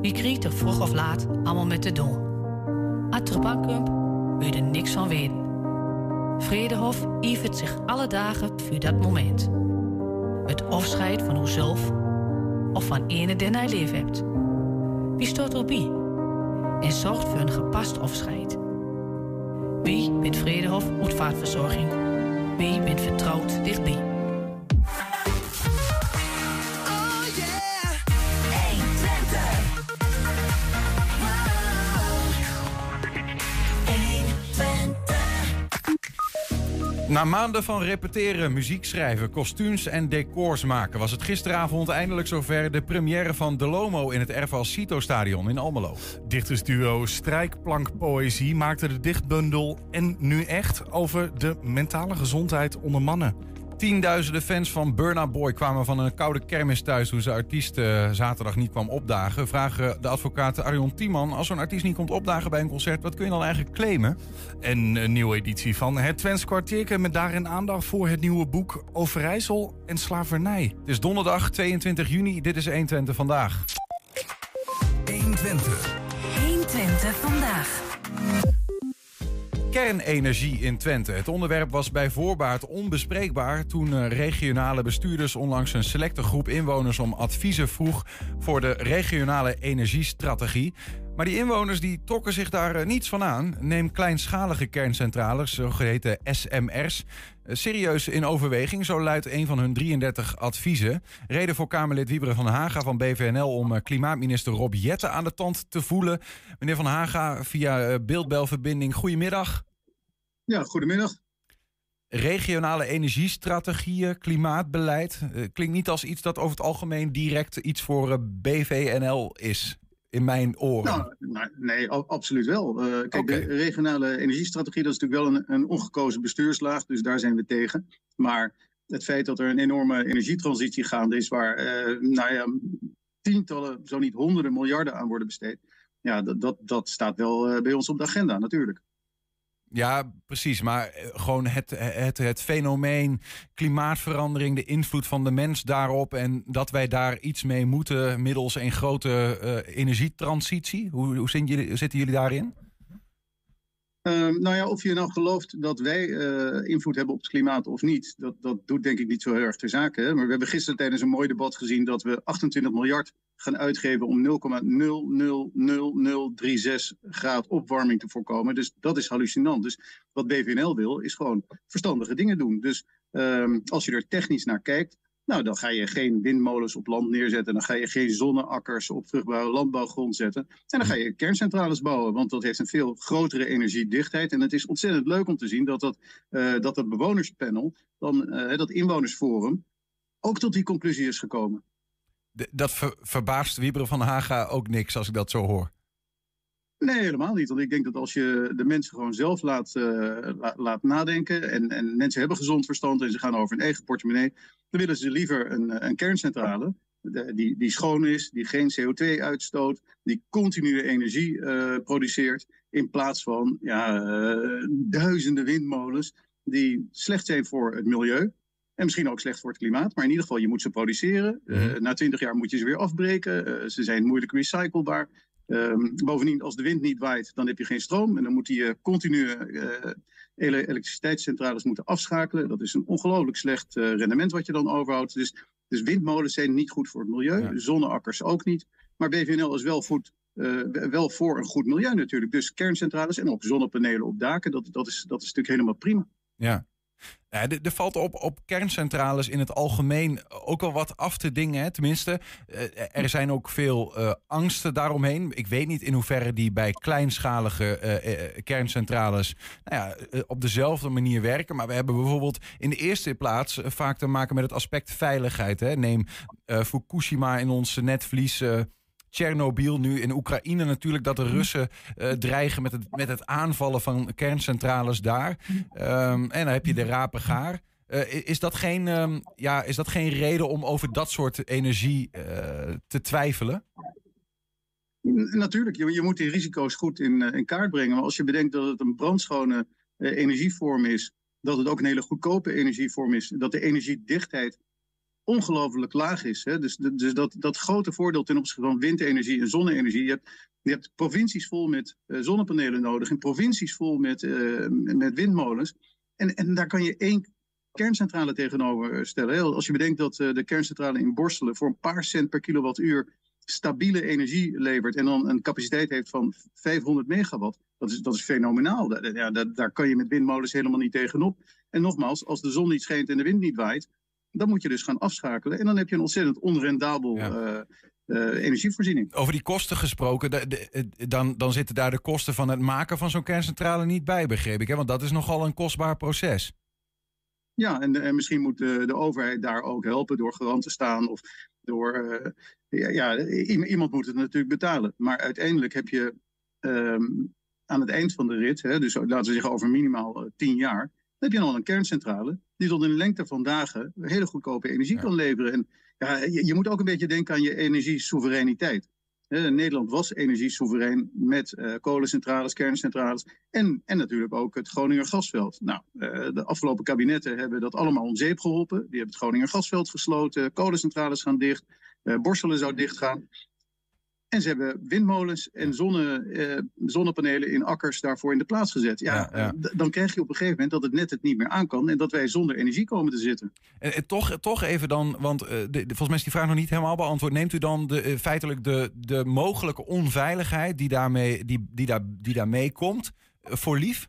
Wie kriegt er vroeg of laat allemaal met te doen? Atterbankump wil er niks van weten. Vredehof ivert zich alle dagen voor dat moment. Het afscheid van uzelf of van ene den hij lief hebt. Wie stoot erbij en zorgt voor een gepast afscheid. Wie bent Vredehof Uitvaartverzorging? Wie bent vertrouwd dichtbij? Na maanden van repeteren, muziek schrijven, kostuums en decors maken... was het gisteravond eindelijk zover de première van De Lomo... in het Erval Cito Stadion in Almelo. Dichtersduo Strijkplankpoëzie maakte de dichtbundel En Nu Echt... over de mentale gezondheid onder mannen. Tienduizenden fans van Burna Boy kwamen van een koude kermis thuis toen ze artiest uh, zaterdag niet kwam opdagen. Vragen de advocaat Arjon Tiemann: als zo'n artiest niet komt opdagen bij een concert, wat kun je dan eigenlijk claimen? En een nieuwe editie van Het Twents kwartierke met daarin aandacht voor het nieuwe boek Overijssel en slavernij. Het is donderdag 22 juni, dit is 120 vandaag. 120. 120 vandaag. Kernenergie in Twente. Het onderwerp was bij voorbaat onbespreekbaar toen eh, regionale bestuurders onlangs een selecte groep inwoners om adviezen vroeg voor de regionale energiestrategie. Maar die inwoners die trokken zich daar eh, niets van aan. Neem kleinschalige kerncentrales, zogeheten SMR's, eh, serieus in overweging. Zo luidt een van hun 33 adviezen. Reden voor Kamerlid Wieberen van Haga van BVNL om klimaatminister Rob Jette aan de tand te voelen. Meneer van Haga, via beeldbelverbinding, goedemiddag. Ja, goedemiddag. Regionale energiestrategieën, klimaatbeleid. Klinkt niet als iets dat over het algemeen direct iets voor BVNL is. In mijn oren. Nou, nou nee, absoluut wel. Uh, kijk, de regionale energiestrategie, dat is natuurlijk wel een, een ongekozen bestuurslaag, dus daar zijn we tegen. Maar het feit dat er een enorme energietransitie gaande is, waar nou ja, tientallen, zo niet honderden miljarden aan worden besteed, ja, dat, dat, dat staat wel bij ons op de agenda natuurlijk. Ja, precies. Maar eh, gewoon het, het, het fenomeen klimaatverandering, de invloed van de mens daarop en dat wij daar iets mee moeten middels een grote uh, energietransitie. Hoe, hoe jullie, zitten jullie daarin? Ehm, nou ja, of je nou gelooft dat wij uh, invloed hebben op het klimaat of niet, dat, dat doet denk ik niet zo heel erg ter zake. Hè? Maar we hebben gisteren tijdens een mooi debat gezien dat we 28 miljard gaan uitgeven om 0,00036 graad opwarming te voorkomen. Dus dat is hallucinant. Dus wat BVNL wil, is gewoon verstandige dingen doen. Dus um, als je er technisch naar kijkt, nou, dan ga je geen windmolens op land neerzetten. Dan ga je geen zonneakkers op vruchtbare landbouwgrond zetten. En dan ga je kerncentrales bouwen, want dat heeft een veel grotere energiedichtheid. En het is ontzettend leuk om te zien dat dat, uh, dat, bewonerspanel, dan, uh, dat inwonersforum, ook tot die conclusie is gekomen. Dat ver, verbaast Wieberen van Haga ook niks als ik dat zo hoor. Nee, helemaal niet. Want ik denk dat als je de mensen gewoon zelf laat, uh, laat nadenken. En, en mensen hebben gezond verstand en ze gaan over hun eigen portemonnee. Dan willen ze liever een, een kerncentrale. Die, die schoon is, die geen CO2 uitstoot, die continue energie uh, produceert. In plaats van ja, uh, duizenden windmolens die slecht zijn voor het milieu. En misschien ook slecht voor het klimaat. Maar in ieder geval, je moet ze produceren. Uh, na twintig jaar moet je ze weer afbreken. ze zijn moeilijk recyclebaar. Um, bovendien, als de wind niet waait, dan heb je geen stroom. En dan moet je continu uh, elektriciteitscentrales moeten afschakelen. Dat is een ongelooflijk slecht uh, rendement wat je dan overhoudt. Dus, dus windmolens zijn niet goed voor het milieu. Ja. Zonneakkers ook niet. Maar BVNL is wel, goed, uh, wel voor een goed milieu natuurlijk. Dus kerncentrales en ook zonnepanelen op daken, dat, dat, is, dat is natuurlijk helemaal prima. Ja, ja, er valt op, op kerncentrales in het algemeen ook wel wat af te dingen. Hè. Tenminste, eh, er zijn ook veel uh, angsten daaromheen. Ik weet niet in hoeverre die bij kleinschalige kerncentrales nou ja, op dezelfde manier werken. Maar we hebben bijvoorbeeld in de eerste plaats vaak te maken met het aspect veiligheid. Hè. Neem Fukushima in ons netvlies. Tsjernobyl, nu in Oekraïne natuurlijk, dat de mhm. Russen uh, dreigen met het, met het aanvallen van kerncentrales daar. Um, en dan heb je de rapengaar. Uh, is, dat geen, um, ja, is dat geen reden om over dat soort energie uh, te twijfelen? Natuurlijk, je, je, moet die risico's goed in, in, kaart brengen. Maar als je bedenkt dat het een brandschone energievorm is, dat het ook een hele goedkope energievorm is, dat de energiedichtheid ongelooflijk laag is. Hè? Dus, dus dat, dat grote voordeel ten opzichte van windenergie en zonne-energie. Je hebt, provincies vol met uh, zonnepanelen nodig en provincies vol met, uh, met windmolens. En, en daar kan je één kerncentrale tegenover stellen. Als je bedenkt dat de kerncentrale in Borselen voor een paar cent per kilowattuur stabiele energie levert en dan een capaciteit heeft van 500 megawatt, dat is, dat is fenomenaal. Daar, daar kan je met windmolens helemaal niet tegenop. En nogmaals, als de zon niet schijnt en de wind niet waait, dan moet je dus gaan afschakelen. En dan heb je een ontzettend onrendabel ja. uh, energievoorziening. Over die kosten gesproken, de, de, dan, dan zitten daar de kosten van het maken van zo'n kerncentrale niet bij, begreep ik. Hè? Want dat is nogal een kostbaar proces. Ja, en, en misschien moet de, de, overheid daar ook helpen door garant te staan. Of door, uh, ja, ja, iemand moet het natuurlijk betalen. Maar uiteindelijk heb je um, aan het eind van de rit, hè, dus laten we zeggen over minimaal tien jaar, heb je dan een kerncentrale die tot in de lengte van dagen hele goedkope energie ja. kan leveren. En ja, je, je, moet ook een beetje denken aan je energiesoevereiniteit. Nederland was energiesoeverein met uh, kolencentrales, kerncentrales en, en natuurlijk ook het Groninger gasveld. Nou, uh, de afgelopen kabinetten hebben dat allemaal om zeep geholpen. Die hebben het Groninger gasveld gesloten, kolencentrales gaan dicht, uh, Borselen zou dichtgaan. En ze hebben windmolens en zonne, eh, zonnepanelen in akkers daarvoor in de plaats gezet. Ja, ja, ja. dan krijg je op een gegeven moment dat het net het niet meer aan kan en dat wij zonder energie komen te zitten. En, en toch, toch even dan, want uh, de, de, volgens mij is die vraag nog niet helemaal beantwoord. Neemt u dan de, uh, feitelijk de, de mogelijke onveiligheid die daarmee, die, die daar, die daarmee komt voor lief?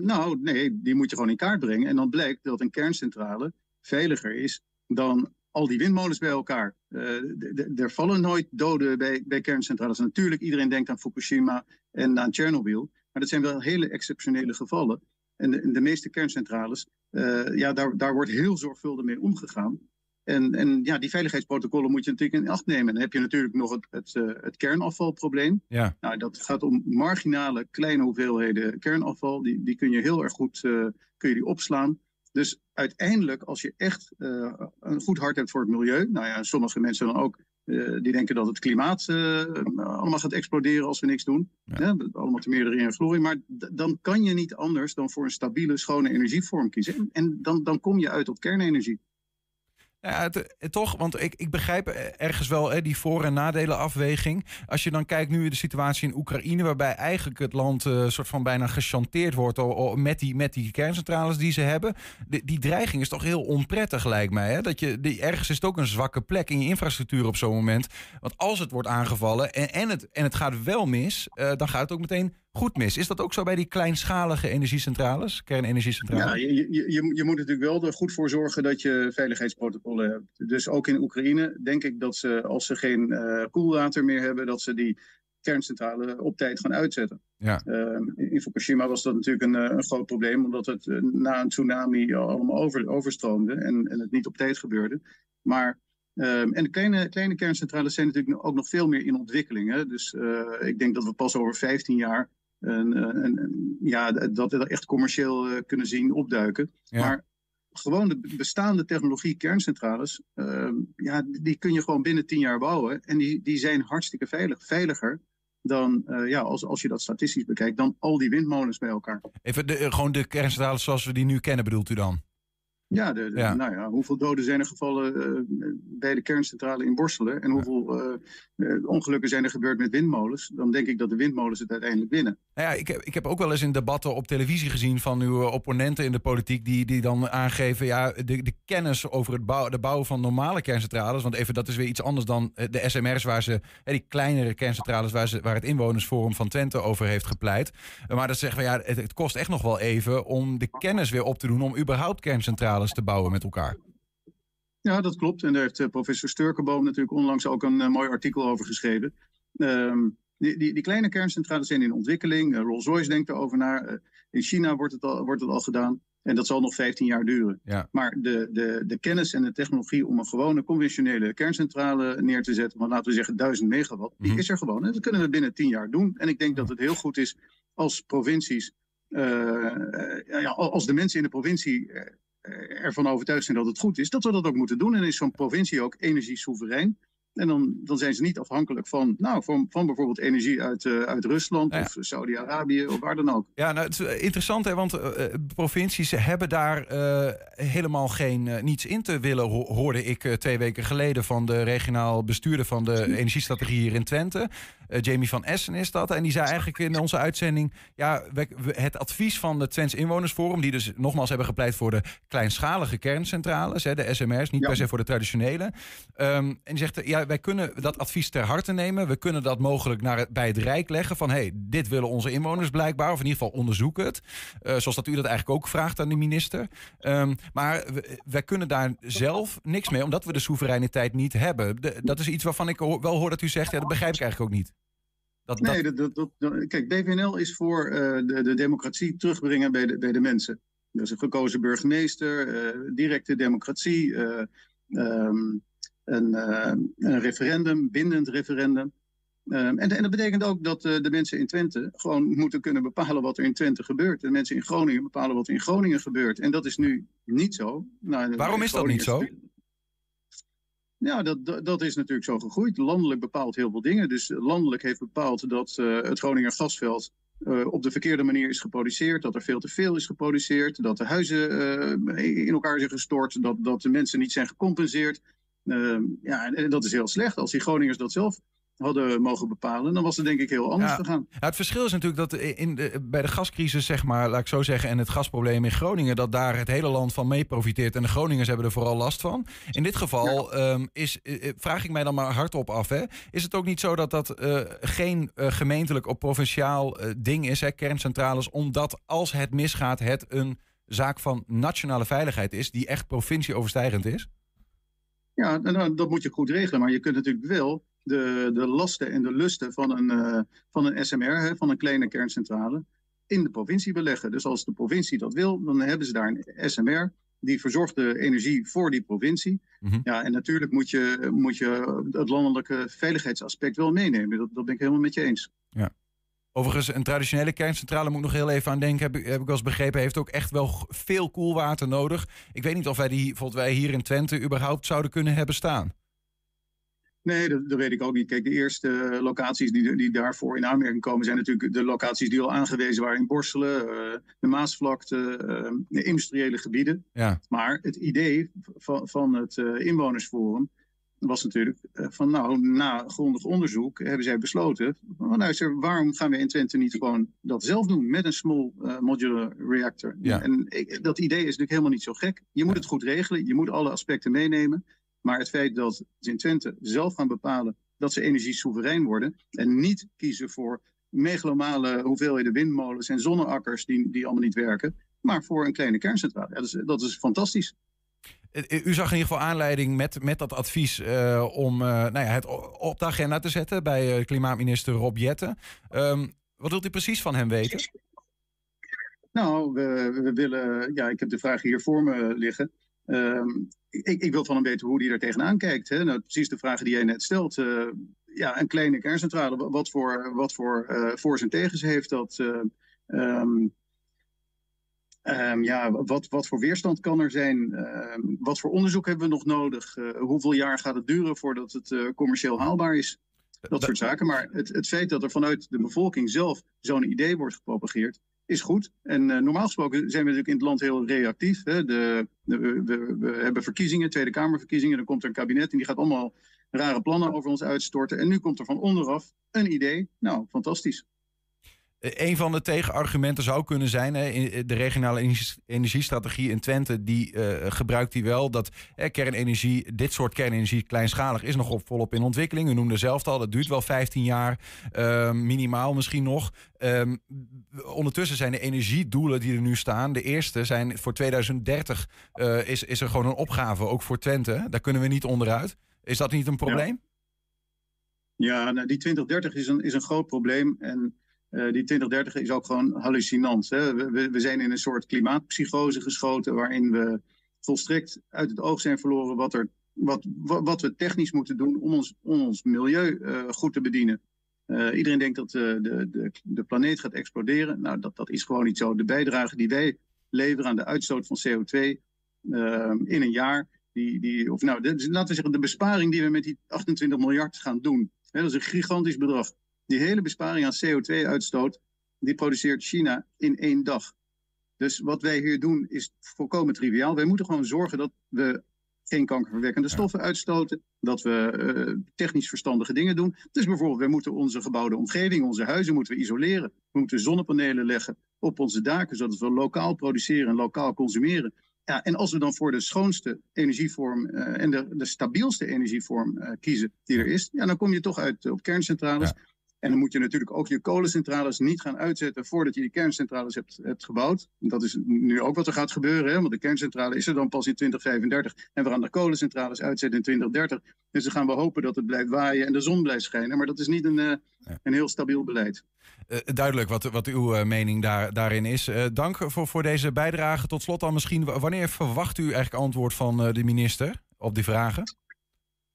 nou, nee, die moet je gewoon in kaart brengen. En dan blijkt dat een kerncentrale veiliger is dan al die windmolens bij elkaar. Uh, er vallen nooit doden bij, bij kerncentrales. Natuurlijk, iedereen denkt aan Fukushima en aan Tsjernobyl. Maar dat zijn wel hele exceptionele gevallen. En de, de meeste kerncentrales, uh, ja, daar, daar wordt heel zorgvuldig mee omgegaan. En, en ja, die veiligheidsprotocollen moet je natuurlijk in acht nemen. Dan heb je natuurlijk nog het, het, uh, het kernafvalprobleem. Ja. Nou, dat gaat om marginale kleine hoeveelheden kernafval. Die, die kun je heel erg goed kun je die opslaan. Dus uiteindelijk, als je echt uh, een goed hart hebt voor het milieu, nou ja, sommige mensen dan ook, uh, die denken dat het klimaat uh, allemaal gaat exploderen als we niks doen. Ja. allemaal te meerdere in glorie. Maar dan kan je niet anders dan voor een stabiele, schone energievorm kiezen. En, en dan, dan kom je uit op kernenergie. Ja, het, het, toch, want ik, ik begrijp ergens wel hè, die voor- en nadelenafweging. Als je dan kijkt nu de situatie in Oekraïne, waarbij eigenlijk het land uh, soort van bijna gechanteerd wordt met, die, met die kerncentrales die ze hebben. Die dreiging is toch heel onprettig, lijkt mij. Hè? Dat je, die, ergens is het ook een zwakke plek in je infrastructuur op zo'n moment. Want als het wordt aangevallen en, en, het, en het gaat wel mis, uh, dan gaat het ook meteen goed mis. Is dat ook zo bij die kleinschalige energiecentrales, kernenergiecentrales? Ja, je, je, je, moet natuurlijk wel er goed voor zorgen dat je veiligheidsprotocollen hebt. Dus ook in Oekraïne denk ik dat ze, als ze geen uh, koelwater meer hebben, dat ze die kerncentrale op tijd gaan uitzetten. Ja. Uh, in Fukushima was dat natuurlijk een, een groot probleem, omdat het uh, na een tsunami allemaal over, overstroomde en, en het niet op tijd gebeurde. Maar Um, en de kleine, kleine kerncentrales zijn natuurlijk ook nog veel meer in ontwikkeling. Hè? Dus uh, ik denk dat we pas over 15 jaar een, een, een, ja, dat we dat echt commercieel uh, kunnen zien opduiken. Ja. Maar gewoon de bestaande technologie kerncentrales, uh, ja, die kun je gewoon binnen 10 jaar bouwen. En die, die zijn hartstikke veilig. Veiliger dan, uh, ja, als, als je dat statistisch bekijkt, dan al die windmolens bij elkaar. Even de, gewoon de kerncentrales zoals we die nu kennen, bedoelt u dan? Ja, de, de, ja. Nou ja, hoeveel doden zijn er gevallen uh, bij de kerncentrale in Borselen en hoeveel uh, uh, ongelukken zijn er gebeurd met windmolens? Dan denk ik dat de windmolens het uiteindelijk winnen. Nou ja, ik, heb, ik heb ook wel eens in debatten op televisie gezien van uw opponenten in de politiek die, die dan aangeven, ja, de, de kennis over het bouw, de bouw van normale kerncentrales, want even dat is weer iets anders dan de SMR's waar ze, die kleinere kerncentrales waar, ze, waar het inwonersforum van Twente over heeft gepleit. Maar dat zeggen we, ja, het, het kost echt nog wel even om de kennis weer op te doen om überhaupt kerncentrales te bouwen met elkaar. Ja, dat klopt. En daar heeft uh, professor Sturkenboom natuurlijk onlangs ook een uh, mooi artikel over geschreven. Um, die, die, die, kleine kerncentrales zijn in ontwikkeling. Uh, Rolls-Royce denkt erover na. in China wordt het, al, wordt het al gedaan. En dat zal nog 15 jaar duren. Ja. Maar de, de, de kennis en de technologie om een gewone conventionele kerncentrale neer te zetten, van laten we zeggen 1000 megawatt, die mm -hmm. is er gewoon. En dat kunnen we binnen 10 jaar doen. En ik denk dat het heel goed is als provincies, ja, als de mensen in de provincie ervan overtuigd zijn dat het goed is, dat we dat ook moeten doen. En is zo'n provincie ook energiesoeverein. En dan, dan zijn ze niet afhankelijk van, nou, van, van bijvoorbeeld energie uit, uh, uit Rusland of Saudi-Arabië of waar dan ook. Ja, nou, het is interessant, hè, want uh, provincies hebben daar uh, helemaal geen niets in te willen, ho hoorde ik twee weken geleden van de regionaal bestuurder van de energiestrategie hier in Twente. Jamie van Essen is dat. En die zei eigenlijk in onze uitzending, ja, we, het advies van het Twents Inwonersforum, die dus nogmaals hebben gepleit voor de kleinschalige kerncentrales, hè, de SMR's, niet per se voor de traditionele. Um, en die zegt, ja, wij kunnen dat advies ter harte nemen. We kunnen dat mogelijk naar bij het Rijk leggen. Van hey, dit willen onze inwoners blijkbaar. Of in ieder geval onderzoek het. Uh, zoals dat u dat eigenlijk ook vraagt aan de minister. Um, maar wij kunnen daar zelf niks mee, omdat we de soevereiniteit niet hebben. Dat is iets waarvan ik wel hoor dat u zegt, ja, dat begrijp ik eigenlijk ook niet. Dat, nee, dat... Dat, kijk, BVNL is voor uh, de, de, democratie terugbrengen bij de, bij de mensen. Dus een gekozen burgemeester, uh, directe democratie, um, een, uh, een referendum, bindend referendum. Um, en, en, dat betekent ook dat uh, de mensen in Twente gewoon moeten kunnen bepalen wat er in Twente gebeurt. De mensen in Groningen bepalen wat er in Groningen gebeurt. En dat is nu niet zo. Nou, Waarom is dat niet zo? Ja, dat, dat, dat, is natuurlijk zo gegroeid. Landelijk bepaalt heel veel dingen. Dus landelijk heeft bepaald dat uh, het Groninger gasveld uh, op de verkeerde manier is geproduceerd. Dat er veel te veel is geproduceerd. Dat de huizen uh, in elkaar zijn gestort. Dat, dat de mensen niet zijn gecompenseerd. Ehm, ja, en dat is heel slecht. Als die Groningers dat zelf hadden mogen bepalen, dan was het denk ik heel anders gegaan. Ja, het verschil is natuurlijk dat in de, bij de gascrisis, zeg maar, laat ik zo zeggen, en het gasprobleem in Groningen, dat daar het hele land van mee profiteert en de Groningers hebben er vooral last van. In dit geval um, is, eh, eh, vraag ik mij dan maar hardop af, hè, is het ook niet zo dat dat uh, geen uh, gemeentelijk of provinciaal ding is, hè, kerncentrales, omdat als het misgaat, het een zaak van nationale veiligheid is, die echt provincieoverstijgend is? Ja, nou, dat moet je goed regelen. Maar je kunt natuurlijk wel de, de lasten en de lusten van een, uh, van een SMR, hè, van een kleine kerncentrale, in de provincie beleggen. Dus als de provincie dat wil, dan hebben ze daar een SMR. Die verzorgt de energie voor die provincie. Mm -hmm. Ja, en natuurlijk moet je, moet je het landelijke veiligheidsaspect wel meenemen. Dat, dat ben ik helemaal met je eens. Ja. Overigens, een traditionele kerncentrale moet ik nog heel even aan denken. Heb ik, heb ik wel eens begrepen, heeft ook echt wel veel koelwater nodig. Ik weet niet of wij die, bijvoorbeeld wij hier in Twente, überhaupt zouden kunnen hebben staan. Nee, dat, dat, weet ik ook niet. Kijk, de eerste locaties die, die daarvoor in aanmerking komen... zijn natuurlijk de locaties die al aangewezen waren in Borselen... Uh, de Maasvlakte, uh, de industriële gebieden. Ja. Maar het idee van, van het uh, inwonersforum was natuurlijk van... nou, na grondig onderzoek hebben zij besloten... nou, waarom gaan we in Twente niet gewoon dat zelf doen... met een small modular reactor? Ja. En ik, dat idee is natuurlijk helemaal niet zo gek. Je moet het goed regelen, je moet alle aspecten meenemen... Maar het feit dat ze in Twente zelf gaan bepalen dat ze energie soeverein worden en niet kiezen voor megalomale hoeveelheden windmolens en zonneakkers die, die allemaal niet werken, maar voor een kleine kerncentrale. Ja, dat, is, dat is fantastisch. U zag in ieder geval aanleiding met, met dat advies uh, om nou ja, het op de agenda te zetten bij klimaatminister Rob Jetten. Um, wat wilt u precies van hem weten? Nou, we, we willen, ja, ik heb de vraag hier voor me liggen. Um, ik, ik, wil van hem weten hoe hij er tegenaan kijkt. Hè? Nou, precies de vragen die jij net stelt. Ja, een kleine kerncentrale, wat voor, wat voor voor's en tegens heeft dat? Um, um, ja, wat, wat voor weerstand kan er zijn? Um, wat voor onderzoek hebben we nog nodig? hoeveel jaar gaat het duren voordat het commercieel haalbaar is? Dat soort zaken. Maar het, het feit dat er vanuit de bevolking zelf zo'n idee wordt gepropageerd, is goed. En uh, normaal gesproken zijn we natuurlijk in het land heel reactief. Hè. De, de, we, we, hebben verkiezingen, Tweede Kamerverkiezingen. Dan komt er een kabinet en die gaat allemaal rare plannen over ons uitstorten. En nu komt er van onderaf een idee. Nou, fantastisch. Een van de tegenargumenten zou kunnen zijn, hè, de regionale energiestrategie in Twente, die uh, gebruikt die wel. Dat kernenergie, dit soort kernenergie kleinschalig is nog op, volop in ontwikkeling. U noemde zelf al, dat duurt wel 15 jaar, uh, minimaal misschien nog. Um, ondertussen zijn de energiedoelen die er nu staan, de eerste zijn voor 2030 uh, is, is er gewoon een opgave, ook voor Twente. Daar kunnen we niet onderuit. Is dat niet een probleem? Ja, ja nou, die 2030 is een, is een groot probleem en... Uh, die 2030 is ook gewoon hallucinant. Hè? We, we, zijn in een soort klimaatpsychose geschoten waarin we volstrekt uit het oog zijn verloren wat, er, wat, wat, we technisch moeten doen om ons, om ons milieu uh, goed te bedienen. Uh, iedereen denkt dat de, de, de planeet gaat exploderen. Nou, dat, dat is gewoon niet zo. De bijdrage die wij leveren aan de uitstoot van CO2 in een jaar die, die, of nou, de, laten we zeggen, de besparing die we met die 28 miljard gaan doen. Hè, dat is een gigantisch bedrag. Die hele besparing aan CO2-uitstoot, die produceert China in één dag. Dus wat wij hier doen is volkomen triviaal. Wij moeten gewoon zorgen dat we geen kankerverwekkende stoffen uitstoten. Dat we uh, technisch verstandige dingen doen. Dus bijvoorbeeld, we moeten onze gebouwde omgeving, onze huizen moeten we isoleren. We moeten zonnepanelen leggen op onze daken, zodat we lokaal produceren en lokaal consumeren. Ja, en als we dan voor de schoonste energievorm uh, en de, de stabielste energievorm uh, kiezen die er is, ja, dan kom je toch uit op kerncentrales. Ja. En dan moet je natuurlijk ook je kolencentrales niet gaan uitzetten voordat je die kerncentrales hebt, hebt gebouwd. Dat is nu ook wat er gaat gebeuren, hè? want de kerncentrale is er dan pas in 2035 en we gaan de kolencentrales uitzetten in 2030. Dus dan gaan we hopen dat het blijft waaien en de zon blijft schijnen. Maar dat is niet een, uh, een heel stabiel beleid. Uh, duidelijk wat, wat uw mening daar, daarin is. dank voor, voor deze bijdrage. Tot slot dan misschien, wanneer verwacht u eigenlijk antwoord van de minister op die vragen?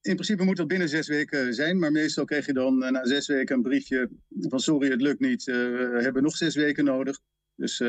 In principe moet dat binnen zes weken zijn. Maar meestal krijg je dan uh, na zes weken een briefje van sorry, het lukt niet. Uh, we hebben nog zes weken nodig. Dus uh,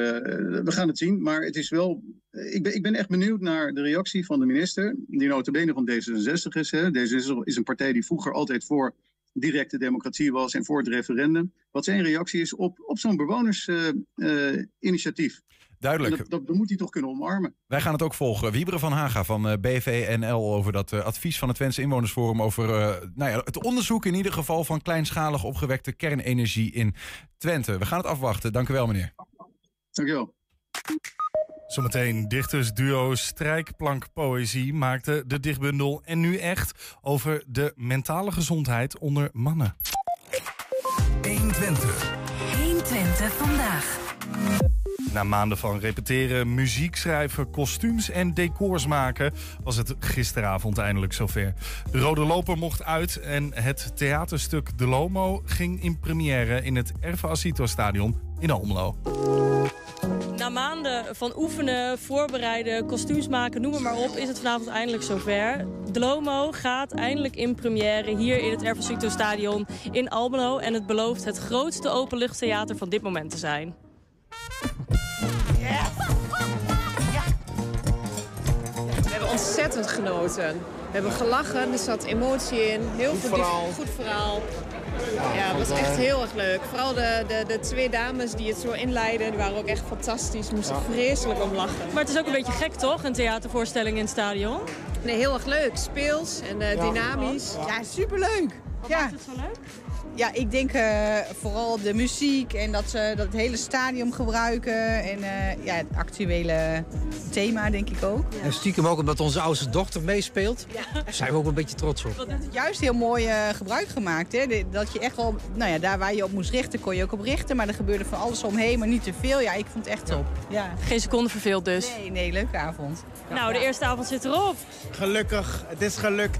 we gaan het zien. Maar het is wel. Ik ben, ik ben echt benieuwd naar de reactie van de minister. Die notabene van D66 is. Hè. D66 is een partij die vroeger altijd voor directe democratie was en voor het referendum. Wat zijn reactie is op, op zo'n bewonersinitiatief. Duidelijk. Dat, dat, dat, moet hij toch kunnen omarmen. Wij gaan het ook volgen. Wieberen van Haga van uh, BVNL over dat uh, advies van het Twentse Inwonersforum over uh, nou ja, het onderzoek in ieder geval van kleinschalig opgewekte kernenergie in Twente. We gaan het afwachten. Dank u wel, meneer. Dank u wel. Zometeen dichtersduo Strijkplank Poëzie maakte de dichtbundel En Nu Echt over de mentale gezondheid onder mannen. 120. 120 vandaag. Na maanden van repeteren, muziek schrijven, kostuums en decors maken... was het gisteravond eindelijk zover. De Rode Loper mocht uit en het theaterstuk De Lomo... ging in première in het Erve Stadion in Almelo. Na maanden van oefenen, voorbereiden, kostuums maken, noem maar op... is het vanavond eindelijk zover. De Lomo gaat eindelijk in première hier in het Erve Stadion in Almelo... en het belooft het grootste openluchttheater van dit moment te zijn. Ontzettend genoten. We hebben gelachen, er zat emotie in. Heel goed veel verhaal. goed verhaal. Ja, het was echt heel erg leuk. Vooral de, de, de twee dames die het zo inleiden, die waren ook echt fantastisch. Moesten vreselijk om lachen. Maar het is ook een beetje gek, toch? Een theatervoorstelling in het stadion. Nee, heel erg leuk. Speels en uh, dynamisch. Ja, superleuk. Wat Ja. maakt het zo leuk? Ja, ik denk eh, vooral de muziek en dat ze dat hele stadion gebruiken. En eh, ja, het actuele thema denk ik ook. En stiekem ook omdat onze oudste dochter meespeelt. Daar zijn we ook een beetje trots op. Wat het juist heel mooi eh, gebruik gemaakt. Hè? Dat je echt wel, nou ja, daar waar je op moest richten, kon je ook op richten. Maar er gebeurde van alles omheen, maar niet te veel. Ja, ik vond het echt top. Ja. Geen seconde verveeld dus. Nee, nee, leuke avond. Nou, de eerste avond zit erop. Gelukkig, het is gelukt.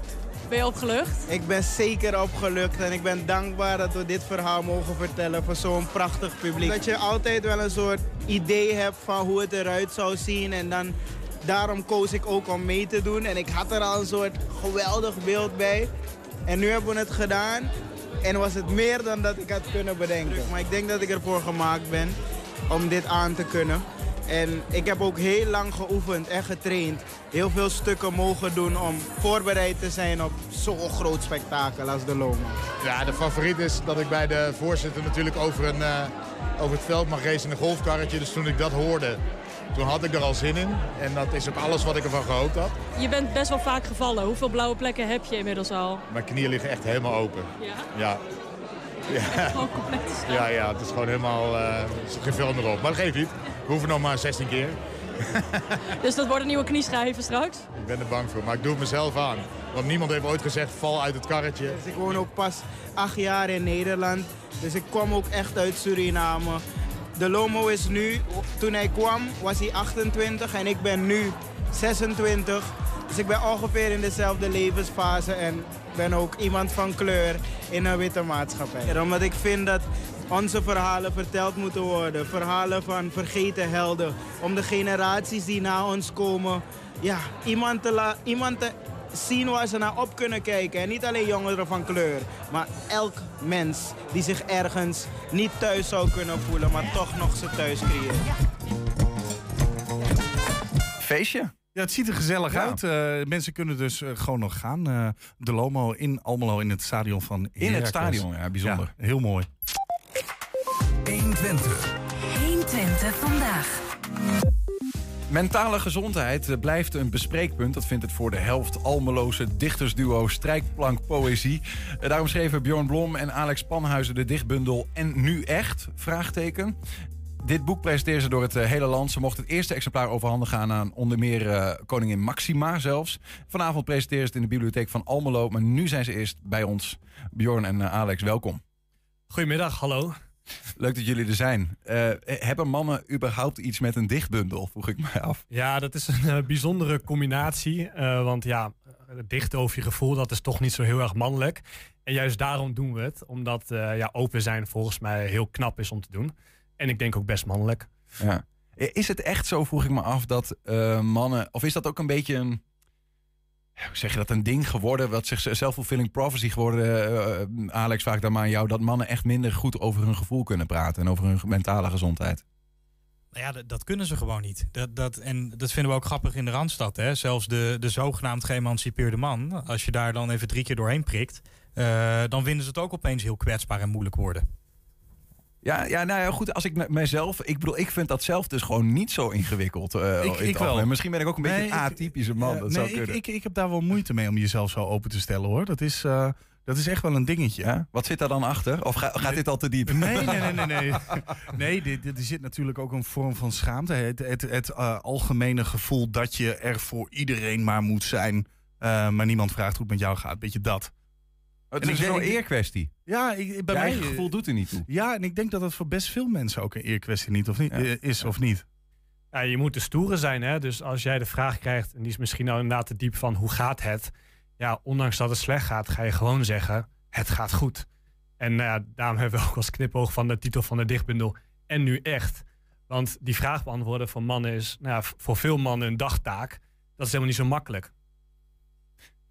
Ben je opgelucht? Ik ben zeker opgelukt en ik ben dankbaar dat we dit verhaal mogen vertellen voor zo'n prachtig publiek. Dat je altijd wel een soort idee hebt van hoe het eruit zou zien en dan daarom koos ik ook om mee te doen. En ik had er al een soort geweldig beeld bij. En nu hebben we het gedaan en was het meer dan dat ik had kunnen bedenken. Maar ik denk dat ik ervoor gemaakt ben om dit aan te kunnen. En ik heb ook heel lang geoefend en getraind. Heel veel stukken mogen doen om voorbereid te zijn op zo'n groot spektakel als de Loma. Ja, de favoriet is dat ik bij de voorzitter natuurlijk over, een, eh, over het veld mag racen in een golfkarretje. Dus toen ik dat hoorde, toen had ik er al zin in. En dat is ook alles wat ik ervan gehoopt had. Je bent best wel vaak gevallen. Hoeveel blauwe plekken heb je inmiddels al? Mijn knieën liggen echt helemaal open. Ja? Ja, ja, Gewoon compleet ja, ja het is gewoon helemaal, er zit geen film erop. Maar dat geeft niet. We hoeven nog maar 16 keer. Dus dat wordt een nieuwe knieschijven straks? Ik ben er bang voor, maar ik doe het mezelf aan. Want niemand heeft ooit gezegd, val uit het karretje. Dus ik woon ook pas acht jaar in Nederland. Dus ik kwam ook echt uit Suriname. De Lomo is nu, toen hij kwam was hij 28 en ik ben nu 26. Dus ik ben ongeveer in dezelfde levensfase en ben ook iemand van kleur in een witte maatschappij. En omdat ik vind dat onze verhalen verteld moeten worden. Verhalen van vergeten helden. Om de generaties die na ons komen, ja, iemand te, la- iemand te zien waar ze naar op kunnen kijken. En niet alleen jongeren van kleur, maar elk mens die zich ergens niet thuis zou kunnen voelen, maar toch nog ze thuis creëert. Feestje. Ja, het ziet er gezellig Ja. uit. Eh, mensen kunnen dus eh, gewoon nog gaan. Eh, de Lomo in Almelo in het stadion van In het Heracles. stadion, ja, bijzonder. Ja, heel mooi. 120. 120 vandaag. Mentale gezondheid eh, blijft een bespreekpunt. Dat vindt het voor de helft Almeloze dichtersduo Strijkplank Poëzie. Eh, Daarom schreven Bjorn Blom en Alex Panhuizen de dichtbundel En Nu Echt? Vraagteken. Dit boek presenteren ze door het eh, hele land. Ze mochten het eerste exemplaar overhandigen aan, aan onder meer koningin Maxima zelfs. Vanavond presenteren ze het in de bibliotheek van Almelo. Maar nu zijn ze eerst bij ons. Bjorn en Alex, welkom. Goedemiddag, hallo. Leuk dat jullie er zijn. Eh, hebben mannen überhaupt iets met een dichtbundel? Vroeg ik mij af. Ja, dat is een eh, bijzondere combinatie. eh, want ja, het dichten over je gevoel, dat is toch niet zo heel erg mannelijk. En juist daarom doen we het. Omdat ja, open zijn volgens mij heel knap is om te doen. En ik denk ook best mannelijk. Ja. Is het echt zo, vroeg ik me af, dat mannen... Of is dat ook een beetje een... Zeg je dat, een ding geworden? Wat zich self-fulfilling prophecy geworden? eh, eh, Alex, vraag ik dan maar aan jou. Dat mannen echt minder goed over hun gevoel kunnen praten. En over hun mentale gezondheid. Nou ja, dat, dat kunnen ze gewoon niet. Dat, dat, en dat vinden we ook grappig in de Randstad. Hè? Zelfs de, de zogenaamd geëmancipeerde man, als je daar dan even drie keer doorheen prikt, eh, dan vinden ze het ook opeens heel kwetsbaar en moeilijk worden. Ja, ja, nou ja, goed. Als ik met mijzelf... Ik bedoel, ik vind dat zelf dus gewoon niet zo ingewikkeld. eh, Ik- in ik wel. Misschien ben ik ook een beetje een atypische man. Dat nee, zou ik, ik, ik heb daar wel moeite mee om jezelf zo open te stellen hoor. Dat is, eh, dat is echt wel een dingetje. Ja? Wat zit daar dan achter? Of ga- gaat dit al te diep? Nee, nee, nee, nee. Nee, nee dit, dit- er zit natuurlijk ook een vorm van schaamte. Het, het, het eh, algemene gevoel dat je er voor iedereen maar moet zijn. maar niemand vraagt hoe het met jou gaat. Beetje dat. Het En is een eerkwestie. Ja, ik, bij Je mij eigen gevoel doet er niet toe. Ja, en ik denk dat het voor best veel mensen ook een eerkwestie niet, of niet, eh, is of niet. Ja, je moet de stoere zijn, hè. Dus als jij de vraag krijgt, en die is misschien nou inderdaad te diep van hoe gaat het? Ja, ondanks dat het slecht gaat, ga je gewoon zeggen, het gaat goed. En nou ja, daarom hebben we ook als knipoog van de titel van de dichtbundel, en nu echt. Want die vraag beantwoorden voor mannen is, nou ja, voor veel mannen een dagtaak. Dat is helemaal niet zo makkelijk.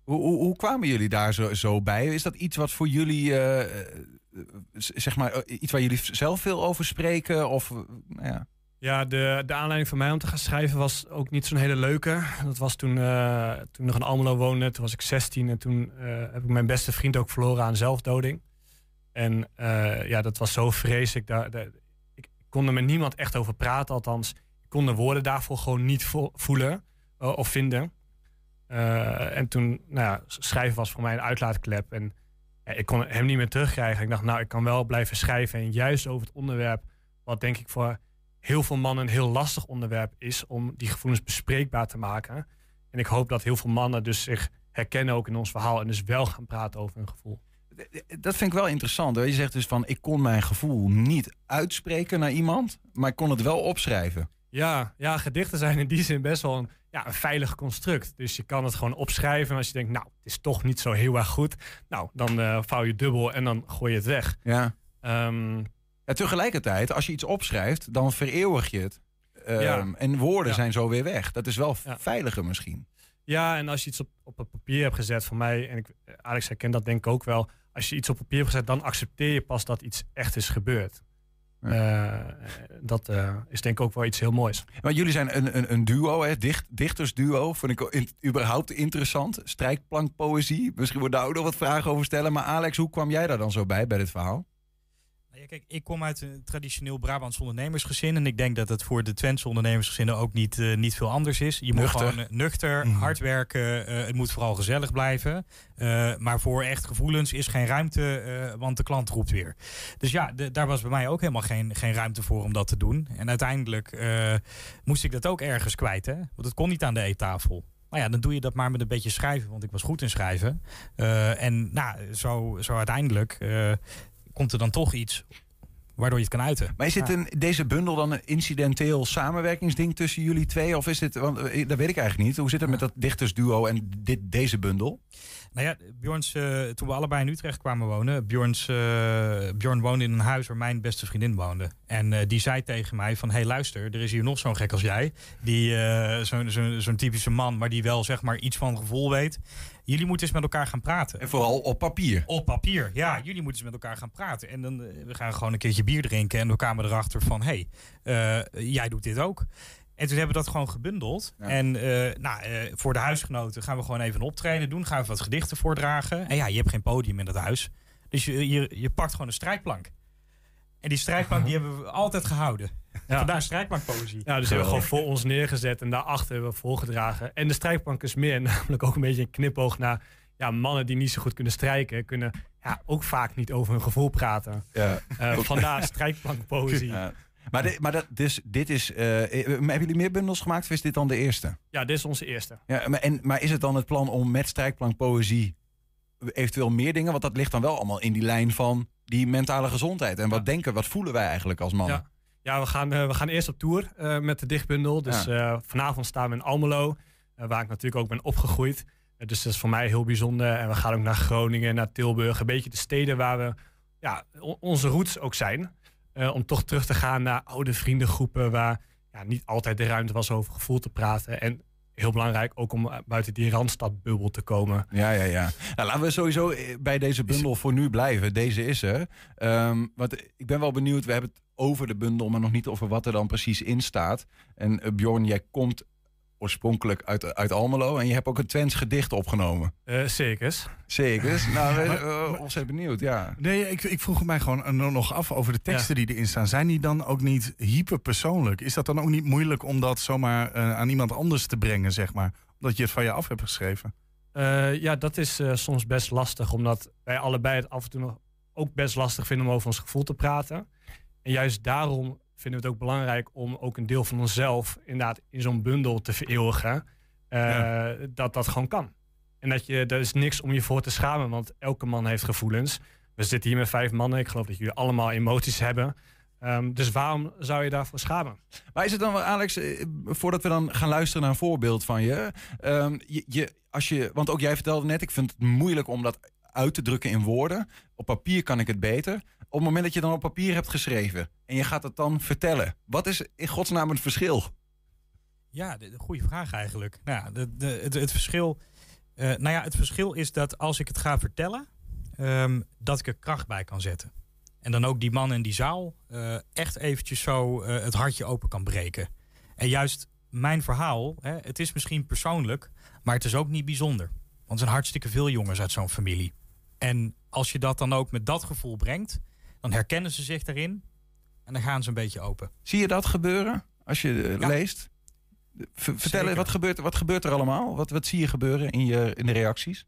Hoe, hoe, kwamen jullie daar zo, zo bij? Is dat iets wat voor jullie, eh, eh, zeg maar, eh, iets waar jullie zelf veel over spreken? Of, nou ja. Ja, de, de aanleiding voor mij om te gaan schrijven was ook niet zo'n hele leuke. Dat was toen, toen nog in Almelo woonde. Toen was ik 16 en toen heb ik mijn beste vriend ook verloren aan zelfdoding. En ja, dat was zo vreselijk. Daar, daar- ik kon er met niemand echt over praten, althans. Ik kon de woorden daarvoor gewoon niet vo- voelen of vinden. Eh, en toen, nou ja, schrijven was voor mij een uitlaatklep. En ja, ik kon hem niet meer terugkrijgen. Ik dacht, nou, ik kan wel blijven schrijven. En juist over het onderwerp, wat denk ik voor heel veel mannen een heel lastig onderwerp is om die gevoelens bespreekbaar te maken. En ik hoop dat heel veel mannen dus zich herkennen ook in ons verhaal en dus wel gaan praten over hun gevoel. Dat vind ik wel interessant. hoor. Je zegt dus van, ik kon mijn gevoel niet uitspreken naar iemand, maar ik kon het wel opschrijven. Ja, ja, gedichten zijn in die zin best wel een, ja, een veilig construct. Dus je kan het gewoon opschrijven. En als je denkt, nou, het is toch niet zo heel erg goed. Nou, dan eh, vouw je dubbel en dan gooi je het weg. Ja. En tegelijkertijd, als je iets opschrijft, dan vereeuwig je het. Ehm, Ja. En woorden Ja. zijn zo weer weg. Dat is wel veiliger misschien. Ja, en als je iets op, op het papier hebt gezet voor mij, en ik, Alex herkent dat denk ik ook wel. Als je iets op papier hebt gezet, dan accepteer je pas dat iets echt is gebeurd. Eh, dat eh, is denk ik ook wel iets heel moois. Maar jullie zijn een, een, een duo, hè? Dicht, dichtersduo. Vind ik in- überhaupt interessant. Strijkplankpoëzie. Misschien worden daar ook nog wat vragen over stellen. Maar Alex, hoe kwam jij daar dan zo bij, bij dit verhaal? Ja, kijk, ik kom uit een traditioneel Brabants ondernemersgezin. En ik denk dat het voor de Twentse ondernemersgezinnen ook niet, eh, niet veel anders is. Je moet Nuchter. gewoon eh, nuchter, hard werken. eh, het moet vooral gezellig blijven. Maar voor echt gevoelens is geen ruimte, want de klant roept weer. Dus ja, de- daar was bij mij ook helemaal geen, geen ruimte voor om dat te doen. En uiteindelijk moest ik dat ook ergens kwijt. Hè? Want het kon niet aan de eettafel. Nou ja, dan doe je dat maar met een beetje schrijven, want ik was goed in schrijven. En nou, zo, zo uiteindelijk komt er dan toch iets waardoor je het kan uiten. Maar is dit een, deze bundel dan een incidenteel samenwerkingsding tussen jullie twee? Of is dit, want eh, dat weet ik eigenlijk niet. Hoe zit het met dat dichtersduo en dit, deze bundel? Nou ja, Bjorns, eh, toen we allebei in Utrecht kwamen wonen, Bjorns, eh, Bjorn woonde in een huis waar mijn beste vriendin woonde. En die zei tegen mij van, hé hey, luister, er is hier nog zo'n gek als jij. Die, zo'n zo'n zo'n typische man, maar die wel zeg maar iets van gevoel weet. Jullie moeten eens met elkaar gaan praten. En vooral op papier. Op papier, ja. Jullie moeten eens met elkaar gaan praten. En dan, eh, we gaan gewoon een keertje bier drinken en we kwamen erachter van, hé, hey, eh, jij doet dit ook. En toen hebben we dat gewoon gebundeld. En eh, nou, voor de huisgenoten gaan we gewoon even een optreden doen. Gaan we wat gedichten voordragen. En ja, je hebt geen podium in dat huis. Dus je, je, je pakt gewoon een strijkplank. En die strijkplank die hebben we altijd gehouden. Ja. Vandaar strijkplankpoëzie. Ja, dus hebben we gewoon voor ons neergezet en daarachter hebben we voorgedragen. En de strijkplank is meer namelijk ook een beetje een knipoog naar ja, mannen die niet zo goed kunnen strijken, kunnen ja, ook vaak niet over hun gevoel praten. Ja. Eh, vandaar strijkplankpoëzie. Ja. Maar, dit, maar dat, dus, dit is. eh, eh, hebben jullie meer bundels gemaakt of is dit dan de eerste? Ja, dit is onze eerste. Ja, maar, en, maar is het dan het plan om met strijkplankpoëzie eventueel meer dingen? Want dat ligt dan wel allemaal in die lijn van die mentale gezondheid. En wat denken, wat voelen wij eigenlijk als mannen? Ja, ja we, gaan, eh, we gaan eerst op tour eh, met de dichtbundel. Dus Ja. eh, vanavond staan we in Almelo, waar ik natuurlijk ook ben opgegroeid. Dus dat is voor mij heel bijzonder. En we gaan ook naar Groningen, naar Tilburg. Een beetje de steden waar we ja, onze roots ook zijn. Om toch terug te gaan naar oude vriendengroepen waar ja, niet altijd de ruimte was over gevoel te praten. En heel belangrijk ook om eh, buiten die randstadbubbel te komen. Ja, ja, ja. Nou, laten we sowieso eh, bij deze bundel voor nu blijven. Deze is er. Ehm, want ik ben wel benieuwd. We hebben het over de bundel, maar nog niet over wat er dan precies in staat. En eh, Bjorn, jij komt oorspronkelijk uit, uit Almelo. En je hebt ook een Twents gedicht opgenomen. Eh zekers. Zekers. Nou, we uh, ontzettend benieuwd, ja. Nee, ik, ik vroeg mij gewoon eh, nog af over de teksten die erin staan. Zijn die dan ook niet hyperpersoonlijk? Is dat dan ook niet moeilijk om dat zomaar eh, aan iemand anders te brengen, zeg maar? Omdat je het van je af hebt geschreven? Eh, ja, dat is eh, soms best lastig, omdat wij allebei het af en toe nog ook best lastig vinden om over ons gevoel te praten. En juist daarom vinden we het ook belangrijk om ook een deel van onszelf inderdaad in zo'n bundel te vereeuwigen. eh, Dat dat gewoon kan. En dat je, er is niks om je voor te schamen, want elke man heeft gevoelens. We zitten hier met vijf mannen. Ik geloof dat jullie allemaal emoties hebben. Ehm, dus waarom zou je daarvoor schamen? Maar is het dan wel, Alex, eh, voordat we dan gaan luisteren naar een voorbeeld van je. ehm, je, je als je want ook jij vertelde net, ik vind het moeilijk om dat uit te drukken in woorden. Op papier kan ik het beter. Op het moment dat je dan op papier hebt geschreven en je gaat het dan vertellen. Wat is in godsnaam het verschil? Ja, de, de goede vraag eigenlijk. Nou, de, het verschil. eh, nou ja, het verschil is dat als ik het ga vertellen, ehm, dat ik er kracht bij kan zetten. En dan ook die man in die zaal eh, echt eventjes zo eh, het hartje open kan breken. En juist mijn verhaal, hè, het is misschien persoonlijk, maar het is ook niet bijzonder. Want er zijn hartstikke veel jongens uit zo'n familie. En als je dat dan ook met dat gevoel brengt, dan herkennen ze zich daarin en dan gaan ze een beetje open. Zie je dat gebeuren als je eh, leest? Vertel, wat gebeurt, wat gebeurt er allemaal? Wat, wat zie je gebeuren in, je, in de reacties?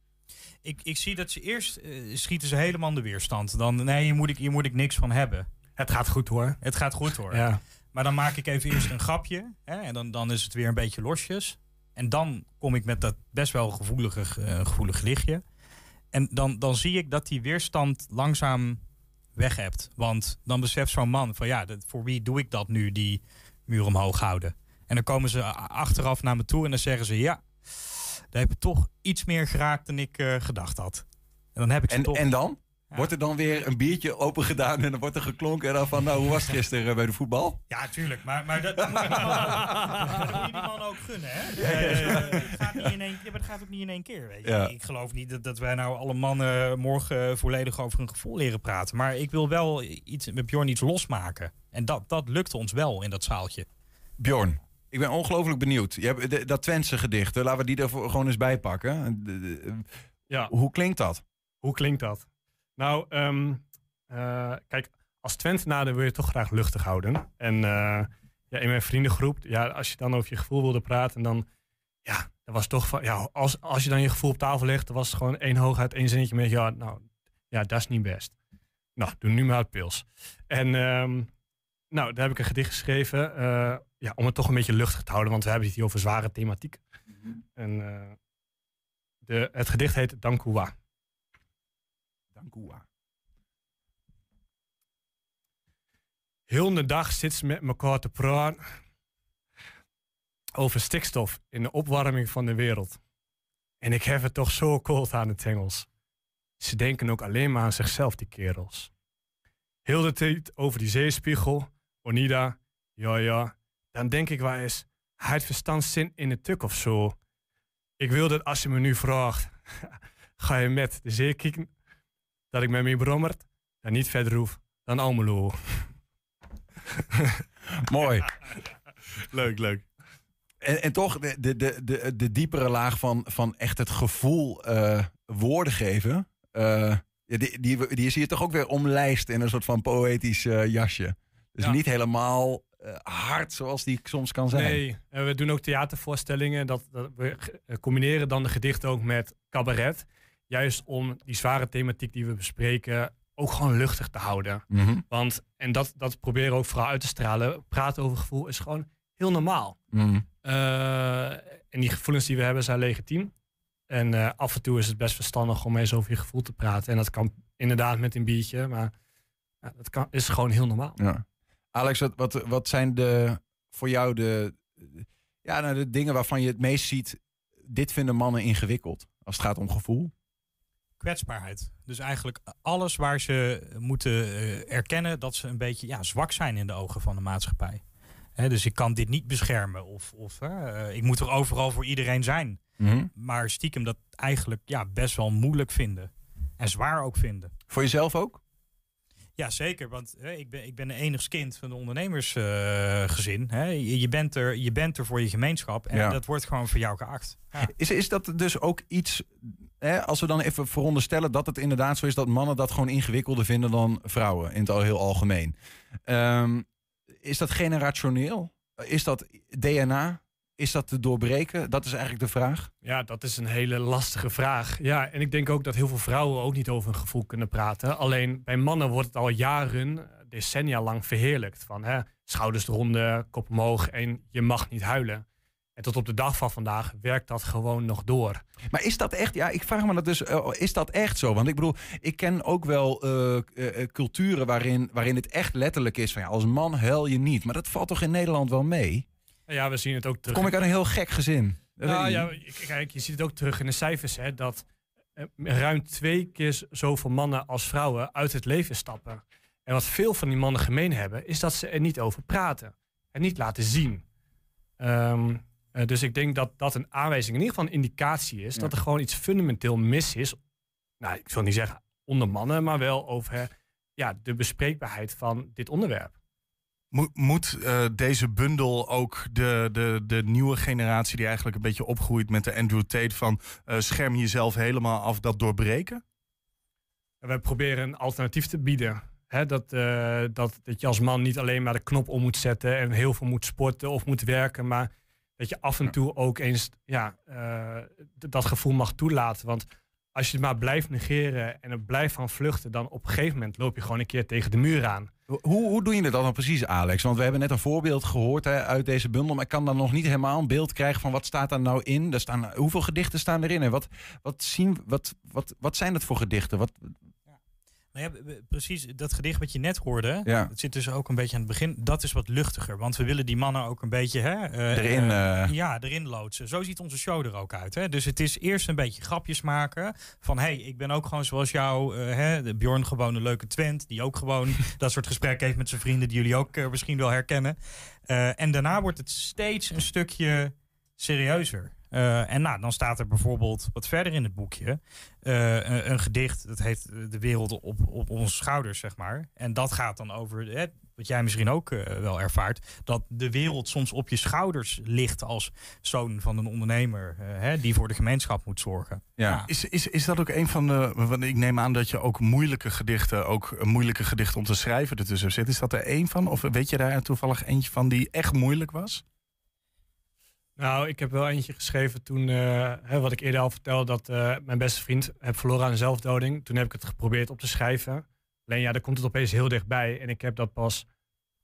Ik, ik zie dat ze eerst eh, schieten ze helemaal in de weerstand. Dan, nee, hier moet, ik, hier moet ik niks van hebben. Het gaat goed hoor. Het gaat goed hoor. Ja. Maar dan maak ik even eerst een grapje. Hè, en dan, dan is het weer een beetje losjes. En dan kom ik met dat best wel gevoelige, eh, gevoelig lichtje. En dan, dan zie ik dat die weerstand langzaam weg hebt. Want dan beseft zo'n man van ja, dat, voor wie doe ik dat nu, die muur omhoog houden. En dan komen ze achteraf naar me toe en dan zeggen ze ja, daar heb je toch iets meer geraakt dan ik eh, gedacht had. En dan heb ik ze En, toch... en dan? Wordt er dan weer een biertje open gedaan en dan wordt er geklonken en dan van, nou, hoe was het gisteren bij de voetbal? Ja, tuurlijk. Maar, maar dat, dat moet je die man, dat moet je die man ook gunnen, hè? Eh, het, gaat niet in één, ja, maar het gaat ook niet in één keer, weet je. Ja. Ik geloof niet dat, dat wij nou alle mannen morgen eh, volledig over hun gevoel leren praten. Maar ik wil wel iets, met Bjorn iets losmaken. En dat, dat lukt ons wel in dat zaaltje. Bjorn, ik ben ongelooflijk benieuwd. Je hebt de- dat Twentse gedicht, laten we die er gewoon eens bij pakken. De- de- Ja. Hoe klinkt dat? Hoe klinkt dat? Nou, ehm, eh, kijk, als Twentenaar wil je toch graag luchtig houden. En eh, ja, in mijn vriendengroep, ja, als je dan over je gevoel wilde praten, dan, ja, dat was toch van, ja, als, als je dan je gevoel op tafel legt, dan was het gewoon één hooguit één zinnetje met, ja, nou, ja, dat is niet best. Nou, doe nu maar het pils. En ehm, nou, daar heb ik een gedicht geschreven, eh, ja, om het toch een beetje luchtig te houden, want we hebben het hier over zware thematiek. En eh, de, het gedicht heet Dankua. Dankua. Heel de dag zit ze met elkaar te praten over stikstof in de opwarming van de wereld. En ik heb het toch zo koud aan het Engels. Ze denken ook alleen maar aan zichzelf, die kerels. Heel de tijd over die zeespiegel, Onida, ja ja. Dan denk ik wel eens, hij heeft verstandszin in de tuk of zo. Ik wil dat als je me nu vraagt, ga je met de zee dat ik met mijn brommert dan niet verder hoef dan Almelo. Mooi. Leuk, leuk. En, en toch, de, de, de, de, diepere laag van, van echt het gevoel eh, woorden geven. eh, die, die, die is hier toch ook weer omlijst in een soort van poëtisch eh, jasje. Dus Ja. niet helemaal hard zoals die soms kan zijn. Nee, en we doen ook theatervoorstellingen. Dat, dat we combineren dan de gedichten ook met cabaret. Juist om die zware thematiek die we bespreken ook gewoon luchtig te houden. Mhm. Want, en dat, dat proberen we ook vooral uit te stralen. Praten over gevoel is gewoon heel normaal. Mhm. Eh, en die gevoelens die we hebben zijn legitiem. En eh, af en toe is het best verstandig om eens over je gevoel te praten. En dat kan inderdaad met een biertje, maar ja, dat kan, is gewoon heel normaal. Ja. Alex, wat, wat, wat zijn de, voor jou de, ja, nou, de dingen waarvan je het meest ziet... dit vinden mannen ingewikkeld als het gaat om gevoel? Kwetsbaarheid. Dus eigenlijk alles waar ze moeten eh, erkennen dat ze een beetje ja, zwak zijn in de ogen van de maatschappij. Dus ik kan dit niet beschermen of, of eh, ik moet er overal voor iedereen zijn. Mhm. Maar stiekem dat eigenlijk ja, best wel moeilijk vinden. En zwaar ook vinden. Voor jezelf ook? Ja, zeker. Want ik, ben, ik ben een enigst kind van een ondernemersgezin. je, je, bent er, je bent er voor je gemeenschap. En Ja. dat wordt gewoon voor jou geacht. Ja. Is, is dat dus ook iets, als we dan even veronderstellen dat het inderdaad zo is dat mannen dat gewoon ingewikkelder vinden dan vrouwen in het al heel algemeen. Ehm, is dat generationeel? Is dat DNA? Is dat te doorbreken? Dat is eigenlijk de vraag. Ja, dat is een hele lastige vraag. Ja, en ik denk ook dat heel veel vrouwen ook niet over hun gevoel kunnen praten. Alleen bij mannen wordt het al jaren, decennia lang verheerlijkt. Van hè, schouders eronder, kop omhoog en je mag niet huilen. En tot op de dag van vandaag werkt dat gewoon nog door. Maar is dat echt, ja, ik vraag me dat dus, eh, is dat echt zo? Want ik bedoel, ik ken ook wel eh, eh, culturen waarin, waarin het echt letterlijk is van ja, als man huil je niet. Maar dat valt toch in Nederland wel mee? Ja, we zien het ook terug. Kom ik uit een heel gek gezin? Dat Nou ja, kijk, je ziet het ook terug in de cijfers, hè, dat ruim twee keer zoveel mannen als vrouwen uit het leven stappen. En wat veel van die mannen gemeen hebben, is dat ze er niet over praten en niet laten zien. Ehm, eh, dus ik denk dat dat een aanwijzing, in ieder geval een indicatie is, Ja. dat er gewoon iets fundamenteel mis is. Nou, ik zal niet zeggen onder mannen, maar wel over ja, de bespreekbaarheid van dit onderwerp. Mo- Moet eh, deze bundel ook de, de, de nieuwe generatie die eigenlijk een beetje opgroeit met de Andrew Tate van eh, scherm jezelf helemaal af, dat doorbreken? We proberen een alternatief te bieden. Dat, dat, dat je als man niet alleen maar de knop om moet zetten en heel veel moet sporten of moet werken, maar dat je af en toe ook eens ja, eh, dat gevoel mag toelaten. Want als je het maar blijft negeren en er blijft van vluchten, dan op een gegeven moment loop je gewoon een keer tegen de muur aan. Hoe, hoe doe je dan dan precies, Alex? Want we hebben net een voorbeeld gehoord hè, uit deze bundel. Maar ik kan dan nog niet helemaal een beeld krijgen van wat staat daar nou in. Er staan, hoeveel gedichten staan erin? En wat, wat, zien, wat, wat, wat zijn dat voor gedichten? Wat, Nou ja, precies, dat gedicht wat je net hoorde, Ja. het zit dus ook een beetje aan het begin, dat is wat luchtiger. Want we willen die mannen ook een beetje hè, eh, Erin, eh, eh. ja, erin loodsen. Zo ziet onze show er ook uit. Hè? Dus het is eerst een beetje grapjes maken van hey, ik ben ook gewoon zoals jou, hè, de Bjorn gewoon een leuke Twent, die ook gewoon dat soort gesprekken heeft met zijn vrienden, die jullie ook misschien wel herkennen. En daarna wordt het steeds een stukje serieuzer. Eh, en nou, dan staat er bijvoorbeeld wat verder in het boekje eh, een, een gedicht, dat heet eh, De wereld op, op onze schouders, zeg maar. En dat gaat dan over, hè, wat jij misschien ook wel ervaart, dat de wereld soms op je schouders ligt als zoon van een ondernemer hè, die voor de gemeenschap moet zorgen. Ja. Is, is, is dat ook een van de. Want ik neem aan dat je ook moeilijke gedichten, ook een moeilijke gedichten om te schrijven ertussen zit. Is dat er één van? Of weet je daar toevallig eentje van die echt moeilijk was? Nou, ik heb wel eentje geschreven toen, eh, hè, wat ik eerder al vertelde, dat eh, mijn beste vriend heb verloren aan een zelfdoding. Toen heb ik het geprobeerd op te schrijven. Alleen ja, dan komt het opeens heel dichtbij. En ik heb dat pas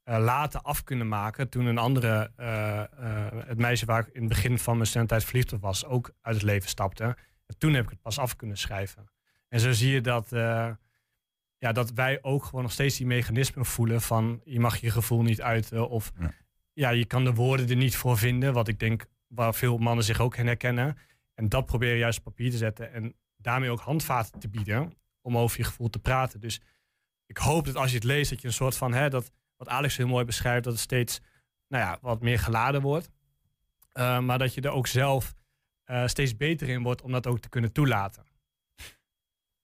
eh, later af kunnen maken toen een andere, het meisje waar ik in het begin van mijn studententijd verliefd op was, ook uit het leven stapte. En toen heb ik het pas af kunnen schrijven. En zo zie je dat, ja, dat wij ook gewoon nog steeds die mechanismen voelen van je mag je gevoel niet uiten of je kan de woorden er niet voor vinden, wat ik denk waar veel mannen zich ook herkennen. En dat probeer je juist op papier te zetten en daarmee ook handvaten te bieden om over je gevoel te praten. Dus ik hoop dat als je het leest, dat je een soort van, hè, dat, wat Alex heel mooi beschrijft, dat het steeds nou ja, wat meer geladen wordt. Uh, maar dat je er ook zelf uh, steeds beter in wordt om dat ook te kunnen toelaten.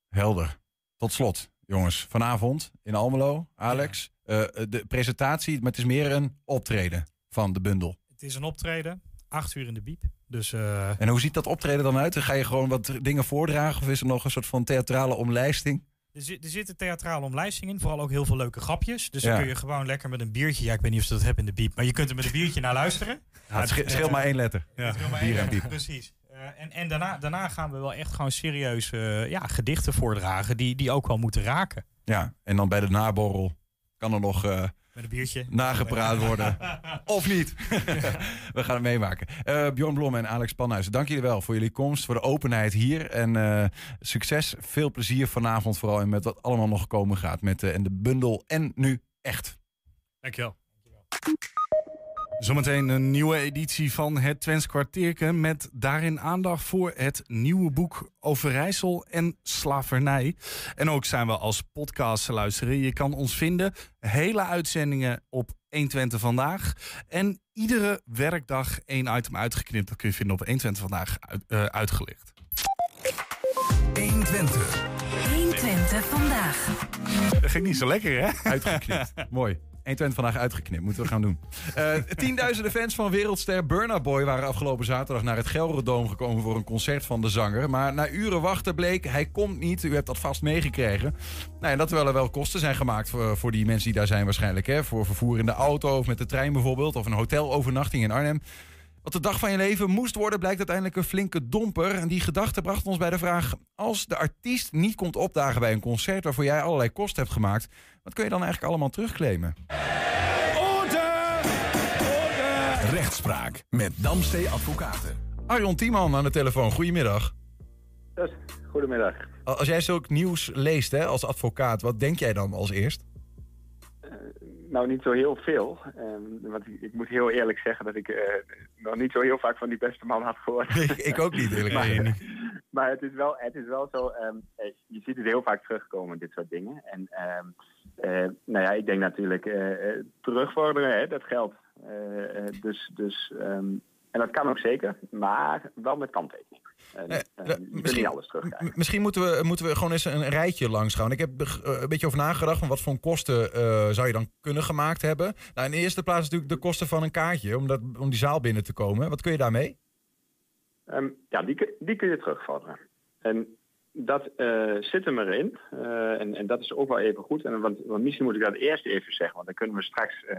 Helder. Tot slot, jongens. Vanavond in Almelo, Alex. Ja. Uh, de presentatie, maar het is meer een optreden van de bundel. Het is een optreden. acht uur in de biep. Dus, uh... En hoe ziet dat optreden dan uit? Ga je gewoon wat dingen voordragen of is er nog een soort van theatrale omlijsting? Er, zit, er zit theatrale omlijsting in, vooral ook heel veel leuke grapjes. Dus dan kun je gewoon lekker met een biertje, ja ik weet niet of ze dat hebben in de biep, maar je kunt er met een biertje naar luisteren. Ja, het scheelt maar één letter. Ja. Maar één letter. Precies. Uh, en en daarna, daarna gaan we wel echt gewoon serieus uh, ja, gedichten voordragen die, die ook wel moeten raken. Ja, en dan bij de naborrel kan er nog uh, met een biertje nagepraat worden. of niet. we gaan het meemaken. Bjorn Blom en Alex Panhuizen, dank jullie wel voor jullie komst, voor de openheid hier. En succes, veel plezier vanavond vooral en met wat allemaal nog komen gaat. Met en de bundel en nu echt. Dankjewel. Zometeen een nieuwe editie van het Twents Kwartierken met daarin aandacht voor het nieuwe boek Overijssel en slavernij. En ook zijn we als podcast te luisteren. Je kan ons vinden, hele uitzendingen op 120 Vandaag. En iedere werkdag één item uitgeknipt. Dat kun je vinden op 120 Vandaag uit, uh, uitgelicht. 120. 120 Vandaag. Dat ging niet zo lekker hè? Uitgeknipt, mooi. 120 vandaag uitgeknipt. Moeten we gaan doen. Uh, tienduizenden fans van wereldster Burna Boy waren afgelopen zaterdag naar het Gelredoom gekomen voor een concert van de zanger. Maar na uren wachten bleek, hij komt niet. U hebt dat vast meegekregen. Nou, en dat er wel kosten zijn gemaakt voor, voor die mensen die daar zijn waarschijnlijk. Hè? Voor vervoer in de auto of met de trein bijvoorbeeld. Of een hotelovernachting in Arnhem. Wat de dag van je leven moest worden, blijkt uiteindelijk een flinke domper. En die gedachte bracht ons bij de vraag: als de artiest niet komt opdagen bij een concert waarvoor jij allerlei kosten hebt gemaakt, wat kun je dan eigenlijk allemaal terugclaimen? Orde! Orde! Rechtspraak met Damstee Advocaten. Arjon Tiemann aan de telefoon, goedemiddag. Yes, goedemiddag. Als jij zulk nieuws leest hè, als advocaat, wat denk jij dan als eerst? Nou, niet zo heel veel. Um, want ik, ik, moet heel eerlijk zeggen dat ik uh, nog niet zo heel vaak van die beste man had gehoord. ik, ik ook niet, eerlijk maar, maar het is wel, het is wel zo, um, je ziet het heel vaak terugkomen, dit soort dingen. En um, uh, nou ja, ik denk natuurlijk uh, terugvorderen, hè, dat geldt. dus, dus, en dat kan ook zeker, maar wel met kanttekening. Misschien, niet alles terugkrijgen. Misschien moeten we, moeten we gewoon eens een rijtje langs gaan. Ik heb een beetje over nagedacht van wat voor kosten zou je dan kunnen gemaakt hebben. Nou, in de eerste plaats natuurlijk de kosten van een kaartje om, dat, om die zaal binnen te komen. Wat kun je daarmee? Um, ja, die, die kun je terugvorderen. En dat uh, zit er maar in. Uh, en, en, dat is ook wel even goed. En, want, want, misschien moet ik dat eerst even zeggen, want dan kunnen we straks uh,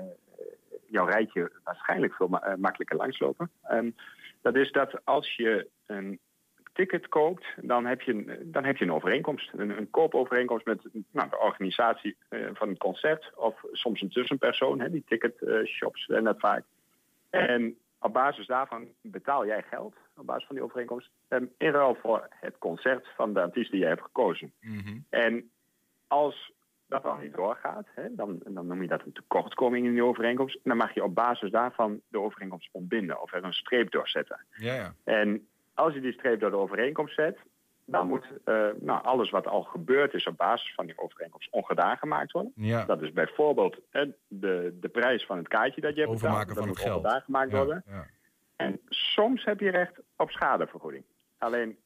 jouw rijtje waarschijnlijk veel ma makkelijker langslopen. Um, dat is dat als je een ticket koopt, dan heb je, dan heb je een overeenkomst. Een, een koopovereenkomst met nou, de organisatie van het concert of soms een tussenpersoon, hè, die ticketshops en dat vaak. En op basis daarvan betaal jij geld, op basis van die overeenkomst, in ruil voor het concert van de artiest die jij hebt gekozen. Mhm. Mm -hmm. En als dat dan niet doorgaat, hè, dan, dan noem je dat een tekortkoming in die overeenkomst. Dan mag je op basis daarvan de overeenkomst ontbinden of er een streep doorzetten. Ja, ja. En als je die streep door de overeenkomst zet, dan moet uh, nou, alles wat al gebeurd is op basis van die overeenkomst ongedaan gemaakt worden. Ja. Dat is bijvoorbeeld uh, de, de prijs van het kaartje dat je hebt Overmaken betaald. van dat het moet geld. ongedaan gemaakt Ja, worden. ja. En soms heb je recht op schadevergoeding. Alleen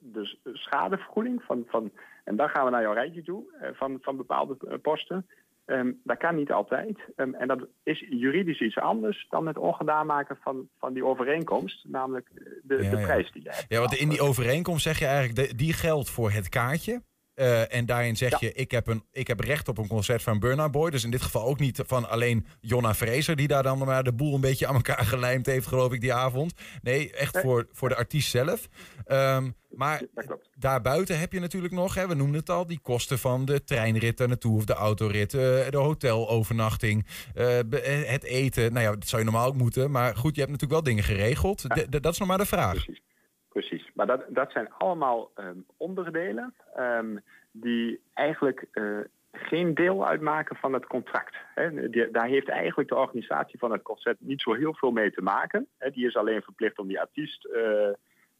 dus schadevergoeding van, van en dan gaan we naar jouw rijtje toe uh, van, van bepaalde uh, posten. Um, dat kan niet altijd. Um, en dat is juridisch iets anders dan het ongedaan maken van, van die overeenkomst. Namelijk de, Ja, de ja. prijs die je hebt. Ja, want in die overeenkomst zeg je eigenlijk, de- die geldt voor het kaartje. Eh, en daarin zeg je, ik heb, een, ik heb recht op een concert van Burna Boy. Dus in dit geval ook niet van alleen Jonna Fraser... die daar dan maar de boel een beetje aan elkaar gelijmd heeft, geloof ik, die avond. Nee, echt voor, voor de artiest zelf. Ehm, maar daarbuiten heb je natuurlijk nog, hè, we noemden het al... die kosten van de treinrit daar naartoe of de autorit... eh, de hotelovernachting, eh, het eten. Nou ja, dat zou je normaal ook moeten. Maar goed, je hebt natuurlijk wel dingen geregeld. Dat is nog maar de vraag. Precies. Maar dat, dat zijn allemaal ehm, onderdelen ehm, die eigenlijk eh, geen deel uitmaken van het contract. Die- daar heeft eigenlijk de organisatie van het concert niet zo heel veel mee te maken. Die is alleen verplicht om die artiest eh,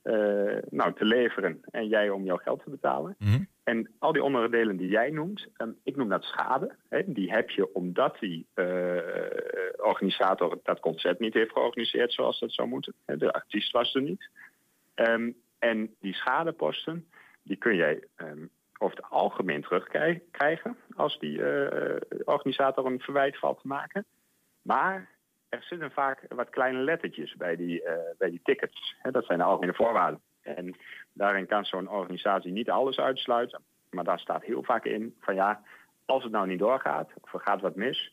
eh, nou, te leveren en jij om jouw geld te betalen. En al die onderdelen die jij noemt, ehm, ik noem dat schade. Die heb je omdat die organisator dat concert niet heeft georganiseerd zoals dat zou moeten. De artiest was er niet. Ehm, en die schadeposten, die kun jij ehm, over het algemeen terugkrijgen als die eh, organisator een verwijt valt te maken. Maar er zitten vaak wat kleine lettertjes bij die, eh, bij die tickets. Dat zijn de algemene voorwaarden. En daarin kan zo'n organisatie niet alles uitsluiten. Maar daar staat heel vaak in van ja, als het nou niet doorgaat of er gaat wat mis,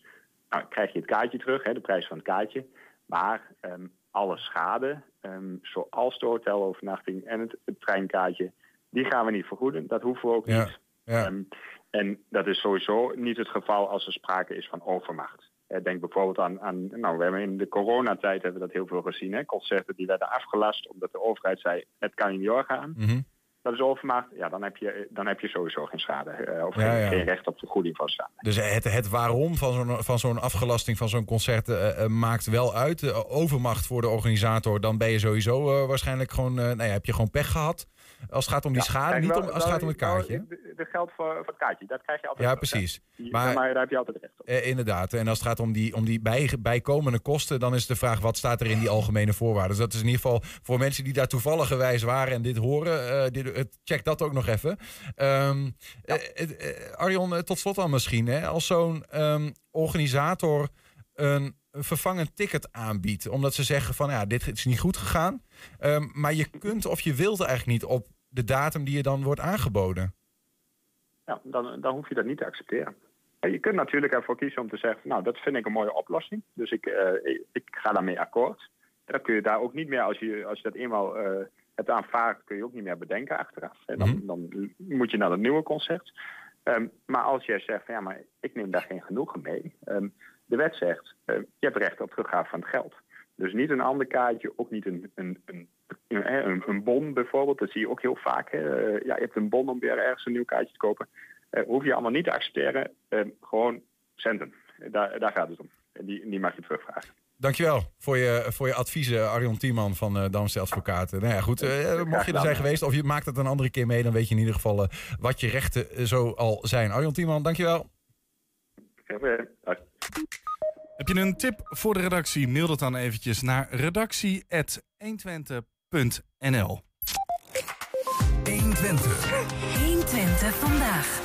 nou, krijg je het kaartje terug, de prijs van het kaartje. Maar ehm, alle schade, ehm, zoals de hotelovernachting en het, het, treinkaartje, die gaan we niet vergoeden. Dat hoeven we ook niet. Ja. Ehm, en dat is sowieso niet het geval als er sprake is van overmacht. Eh, denk bijvoorbeeld aan, aan, nou, we hebben in de coronatijd hebben we dat heel veel gezien. Hè? Concerten die werden afgelast omdat de overheid zei, het kan niet doorgaan. Mhm. Dat is overmacht, ja, dan heb je, dan heb je sowieso geen schade. eh, of Ja, geen, ja. geen recht op vergoeding van schade. Dus het, het waarom van zo'n, van zo'n afgelasting van zo'n concert eh, eh, maakt wel uit. Overmacht voor de organisator, dan ben je sowieso waarschijnlijk gewoon, nou ja, heb je gewoon pech gehad. Als het gaat om die Ja, schade, kijk, niet om, als het gaat om het kaartje. de- de geld voor, voor het kaartje, dat krijg je altijd Ja, precies. Die- Maar- maar daar heb je altijd recht op. Eh, inderdaad. En als het gaat om die, om die bij, bijkomende kosten, dan is de vraag wat staat er in die algemene voorwaarden. Dus dat is in ieder geval voor mensen die daar toevalligerwijs waren en dit horen, eh, dit, check dat ook nog even. Eh, eh, eh, Arjon, eh, tot slot dan misschien. Hè, als zo'n ehm, organisator een vervangend ticket aanbiedt, omdat ze zeggen van ja, dit is niet goed gegaan, ehm, maar je kunt of je wilt eigenlijk niet op de datum die je dan wordt aangeboden. Ja, dan, dan hoef je dat niet te accepteren. En je kunt natuurlijk ervoor kiezen om te zeggen, nou, dat vind ik een mooie oplossing. Dus ik, eh, ik, ga daarmee akkoord. En dan kun je daar ook niet meer, als je, als je dat eenmaal eh, hebt aanvaard, kun je ook niet meer bedenken achteraf. En dan, Mhm. dan moet je naar het nieuwe concert. Ehm, maar als jij zegt, van, ja, maar ik neem daar geen genoegen mee. Ehm, de wet zegt, eh, je hebt recht op teruggave van het geld. Dus niet een ander kaartje, ook niet een, een, een, een, bon bijvoorbeeld. Dat zie je ook heel vaak. Hè. Eh, ja, je hebt een bon om weer ergens een nieuw kaartje te kopen. Eh, hoef je allemaal niet te accepteren. Eh, gewoon centen. Daar, daar gaat het om. En die, die mag je terugvragen. Dankjewel voor je, voor je adviezen, Arjon Tiemann van uh, Damsche Advocaten. Nou ja, goed, mocht je er zijn geweest of je maakt het een andere keer mee, dan weet je in ieder geval wat je rechten zo al zijn. Arjon Tiemann, dankjewel. Heb je een tip voor de redactie? Mail dat dan eventjes naar redactie.120.nl 120. 120 vandaag.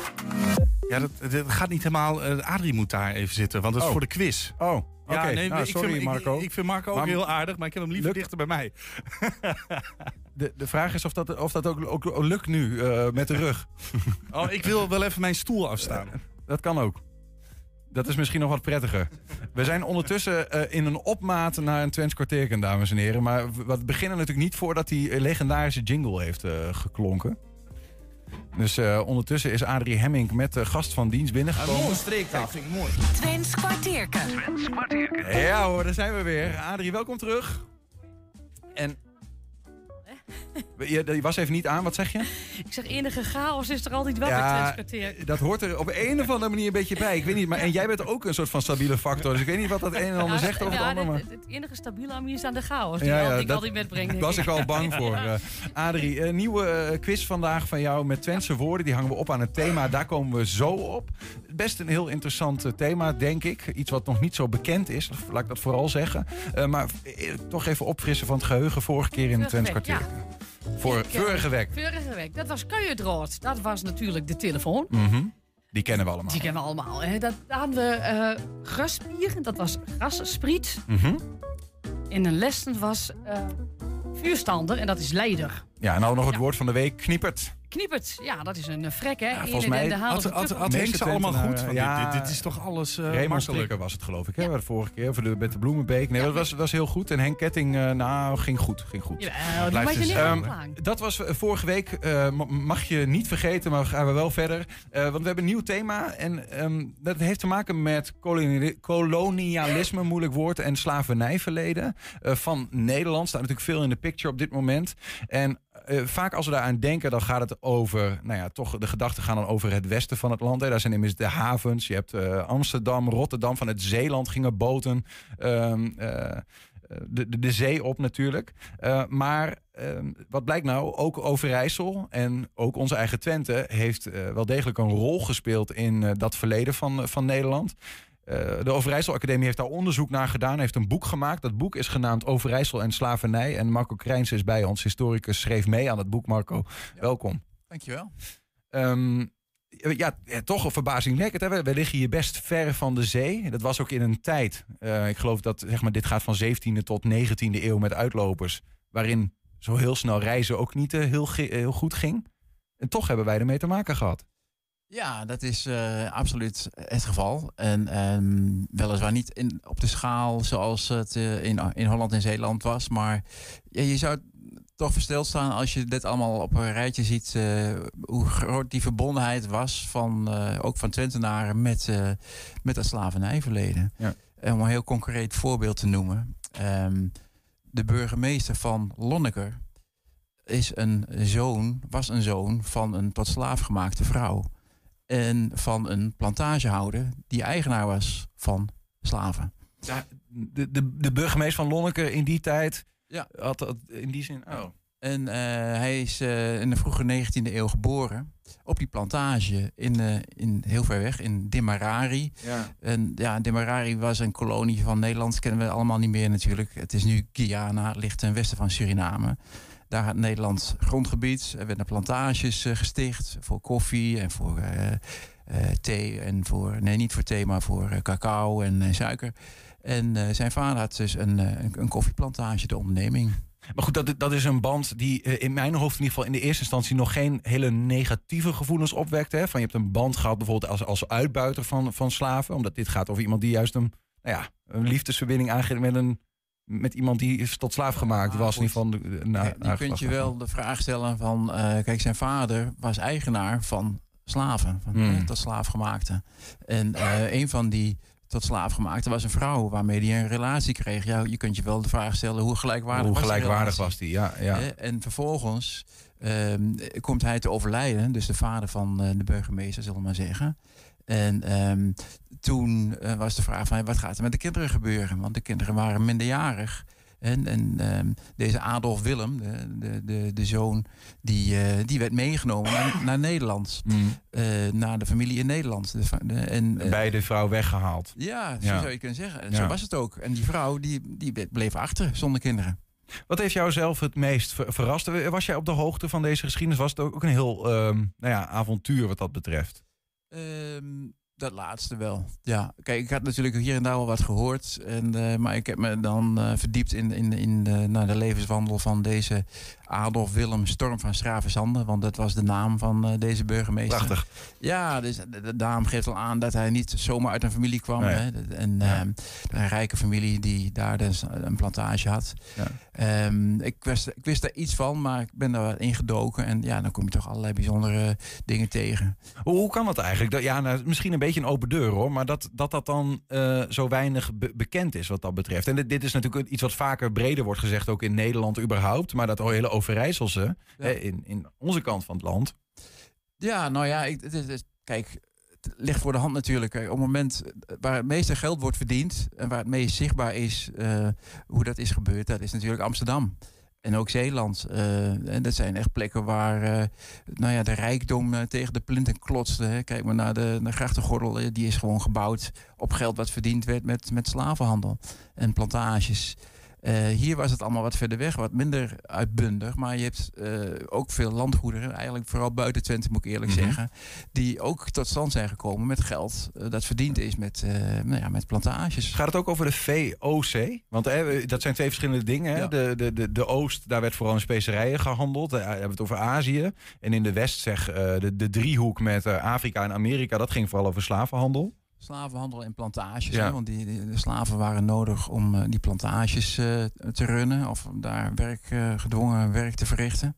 Ja, dat, dat gaat niet helemaal. eh, Adrie moet daar even zitten, want dat is Oh. voor de quiz. Oh, Ja, oké. nee, Nou, ik sorry vind, ik- Marco. Ik, vind Marco ook Maar- heel aardig, maar ik heb hem liever Lukt- dichter bij mij. De, de vraag is of dat, of dat ook, ook lukt nu eh, met de rug. Oh, ik wil wel even mijn stoel afstaan. Dat kan ook. Dat is misschien nog wat prettiger. We zijn ondertussen eh, in een opmaat naar een Twents kwartierken, dames en heren. Maar we beginnen natuurlijk niet voordat die legendarische jingle heeft eh, geklonken. Dus eh, ondertussen is Adrie Hemming met de gast van dienst binnengekomen. mooie streektaal, vind ik mooi. Twents kwartierken. Ja hoor, daar zijn we weer. Adrie, welkom terug. En... Je, je was even niet aan, wat zeg je? Ik zeg, enige chaos is er altijd wel Ja, Twents dat hoort er op een of andere manier een beetje bij. Ik weet niet, maar en jij bent ook een soort van stabiele factor. Dus ik weet niet wat dat een en ander zegt over het ja, ander. Maar... het, het enige stabiele aan is aan de chaos die, al- die ik altijd metbreng. Daar was ik al bang voor. Ja. eh. Adrie, een nieuwe eh, quiz vandaag van jou met Twentse woorden. Die hangen we op aan het thema. Daar komen we zo op. Best een heel interessant eh, thema, denk ik. Iets wat nog niet zo bekend is, laat ik dat vooral zeggen. Eh, maar eh, toch even opfrissen van het geheugen. Vorige keer in het Twents kwartier. Voor eh, vorige week. Vorige week. Dat was Kuierdrood. Dat was natuurlijk de telefoon. Mhm. Die kennen we allemaal. Die kennen we allemaal. Hè. Dat, daar hadden we eh grasbier. Dat was grasspriet. Mhm. En een lessen was eh, vuurstander. En dat is leider. Ja, en dan nog het woord van de week, kniepert. Knippert. Ja, dat is een eh, frek, hè? volgens Ene- mij de halen Had, had, ze allemaal goed? Want ja, dit, dit, dit is toch alles eh? Strikker was het geloof ik, hè? De vorige keer, voor de, met de Bloemenbeek. Nee, dat was, was heel goed. En Henk Ketting, eh, nou, ging goed. Ging goed. Maak je dus- Ehm, dat was vorige week. eh, ma- mag je niet vergeten, maar gaan we wel verder. Eh, want we hebben een nieuw thema. En ehm, dat heeft te maken met koloni- kolonialisme, moeilijk woord, en slavernijverleden eh, van Nederland. Staat natuurlijk veel in de picture op dit moment. En eh, vaak als we daaraan denken, dan gaat het over, nou ja, toch de gedachten gaan dan over het westen van het land. Hè. Daar zijn immers de havens. Je hebt eh, Amsterdam, Rotterdam, van het Zeeland gingen boten. ehm, eh, de, de, de zee op natuurlijk. Maar ehm, wat blijkt nou? Ook Overijssel en ook onze eigen Twente heeft wel degelijk een rol gespeeld in dat verleden van, van Nederland. Eh, de Overijssel Academie heeft daar onderzoek naar gedaan, heeft een boek gemaakt. Dat boek is genaamd Overijssel en slavernij. En Marco Krijns is bij ons, historicus, schreef mee aan het boek. Marco, welkom. Dankjewel. Ehm, ja, ja, toch verbazingwekkend. Hè? We, liggen hier best ver van de zee. Dat was ook in een tijd. eh, ik geloof dat zeg maar, dit gaat van 17e tot 19e eeuw met uitlopers. Waarin zo heel snel reizen ook niet eh, heel, heel goed ging. En toch hebben wij ermee te maken gehad. Ja, dat is eh, absoluut het geval. En ehm, weliswaar niet in, op de schaal zoals het eh, in, in Holland en Zeeland was. Maar ja, je zou toch versteld staan als je dit allemaal op een rijtje ziet. eh, hoe groot die verbondenheid was van, ook van Twentenaren met, met het slavernijverleden. Ja. En om een heel concreet voorbeeld te noemen. ehm, de burgemeester van Lonneker is een zoon, was een zoon van een tot slaaf gemaakte vrouw. En van een plantagehouder die eigenaar was van slaven. Ja, de, de, de burgemeester van Lonneke in die tijd Ja. had dat in die zin. Oh. En eh, hij is eh, in de vroege 19e eeuw geboren. Op die plantage in, eh, in heel ver weg, in Demerari. Ja. En ja, Demerari was een kolonie van Nederland. Kennen we allemaal niet meer natuurlijk. Het is nu Guyana, ligt ten westen van Suriname. Daar had Nederland grondgebied. Er werden plantages eh, gesticht voor koffie en voor eh, eh, thee. En voor, nee, niet voor thee, maar voor cacao en suiker. En zijn vader had dus een, een, koffieplantage, de onderneming. Maar goed, dat, dat is een band die in mijn hoofd in ieder geval in de eerste instantie nog geen hele negatieve gevoelens opwekt. Hè? Van je hebt een band gehad bijvoorbeeld als, als uitbuiter van, van slaven. Omdat dit gaat over iemand die juist een, nou ja, een liefdesverbinding aangeeft met, een, met iemand die is tot slaaf gemaakt was. In ieder geval, de- na, Ja, kunt je wel de vraag stellen van... eh, kijk, zijn vader was eigenaar van slaven. Van Hmm. eh, tot slaafgemaakte. En eh, een van die tot slaafgemaakte was een vrouw... waarmee hij een relatie kreeg. Ja, je kunt je wel de vraag stellen hoe gelijkwaardig Hoe was die gelijkwaardig relatie? was die, ja. ja. En vervolgens ehm, komt hij te overlijden. Dus de vader van de burgemeester, zullen we maar zeggen. En ehm, toen eh, was de vraag van wat gaat er met de kinderen gebeuren? Want de kinderen waren minderjarig. En, en ehm, deze Adolf Willem, de, de, de, de zoon, die, eh, die werd meegenomen naar, naar Nederland. Mm. Eh, naar de familie in Nederland. De, en, Bij de vrouw weggehaald. ja, zo Ja. zou je kunnen zeggen. En Ja. zo was het ook. En die vrouw die, die bleef achter zonder kinderen. Wat heeft jou zelf het meest ver- verrast? Was jij op de hoogte van deze geschiedenis? Was het ook een heel ehm, nou ja, avontuur wat dat betreft? Ehm, dat laatste wel. Ja, kijk, ik had natuurlijk hier en daar wel wat gehoord. En, eh, maar ik heb me dan eh, verdiept in, in, in de, naar de levenswandel van deze Adolf Willem Storm van Stravenzande. Want dat was de naam van eh, deze burgemeester. Prachtig. Ja, dus de, de naam geeft al aan dat hij niet zomaar uit een familie kwam. Nee. Hè? En ehm, een rijke familie die daar dus een plantage had. Ehm, ik, wist, ik wist daar iets van, maar ik ben daar ingedoken. En ja, dan kom je toch allerlei bijzondere dingen tegen. Hoe, hoe kan dat eigenlijk? Dat, ja, nou, misschien een beetje een open deur hoor, maar dat dat, dat dan eh, zo weinig be- bekend is wat dat betreft. En dit, dit is natuurlijk iets wat vaker breder wordt gezegd, ook in Nederland überhaupt. Maar dat hele Overijsselse, hè, in, in onze kant van het land. Ja, nou ja, ik, het is, het kijk, het ligt voor de hand natuurlijk. Op het moment waar het meeste geld wordt verdiend en waar het meest zichtbaar is eh, hoe dat is gebeurd, dat is natuurlijk Amsterdam. En ook Zeeland. Eh, en dat zijn echt plekken waar eh, nou ja, de rijkdom eh, tegen de plinten klotste. Hè. Kijk maar naar de, de grachtengordel. die is gewoon gebouwd op geld wat verdiend werd met, met slavenhandel en plantages. Eh, hier was het allemaal wat verder weg, wat minder uitbundig. Maar je hebt eh, ook veel landgoederen, eigenlijk vooral buiten Twente moet ik eerlijk Mhm. zeggen, die ook tot stand zijn gekomen met geld eh, dat verdiend is met, nou ja, met plantages. Gaat het ook over de VOC? Want dat zijn twee verschillende dingen. Hè? Ja. De, de, de, de Oost, daar werd vooral in specerijen gehandeld. Daar hebben we het over Azië. En in de West, zeg, de, de driehoek met Afrika en Amerika, dat ging vooral over slavenhandel. Slavenhandel en plantages. Ja. Hè, want die, die- de slaven waren nodig om eh, die plantages eh, te runnen. Of om daar werk, eh, gedwongen werk te verrichten.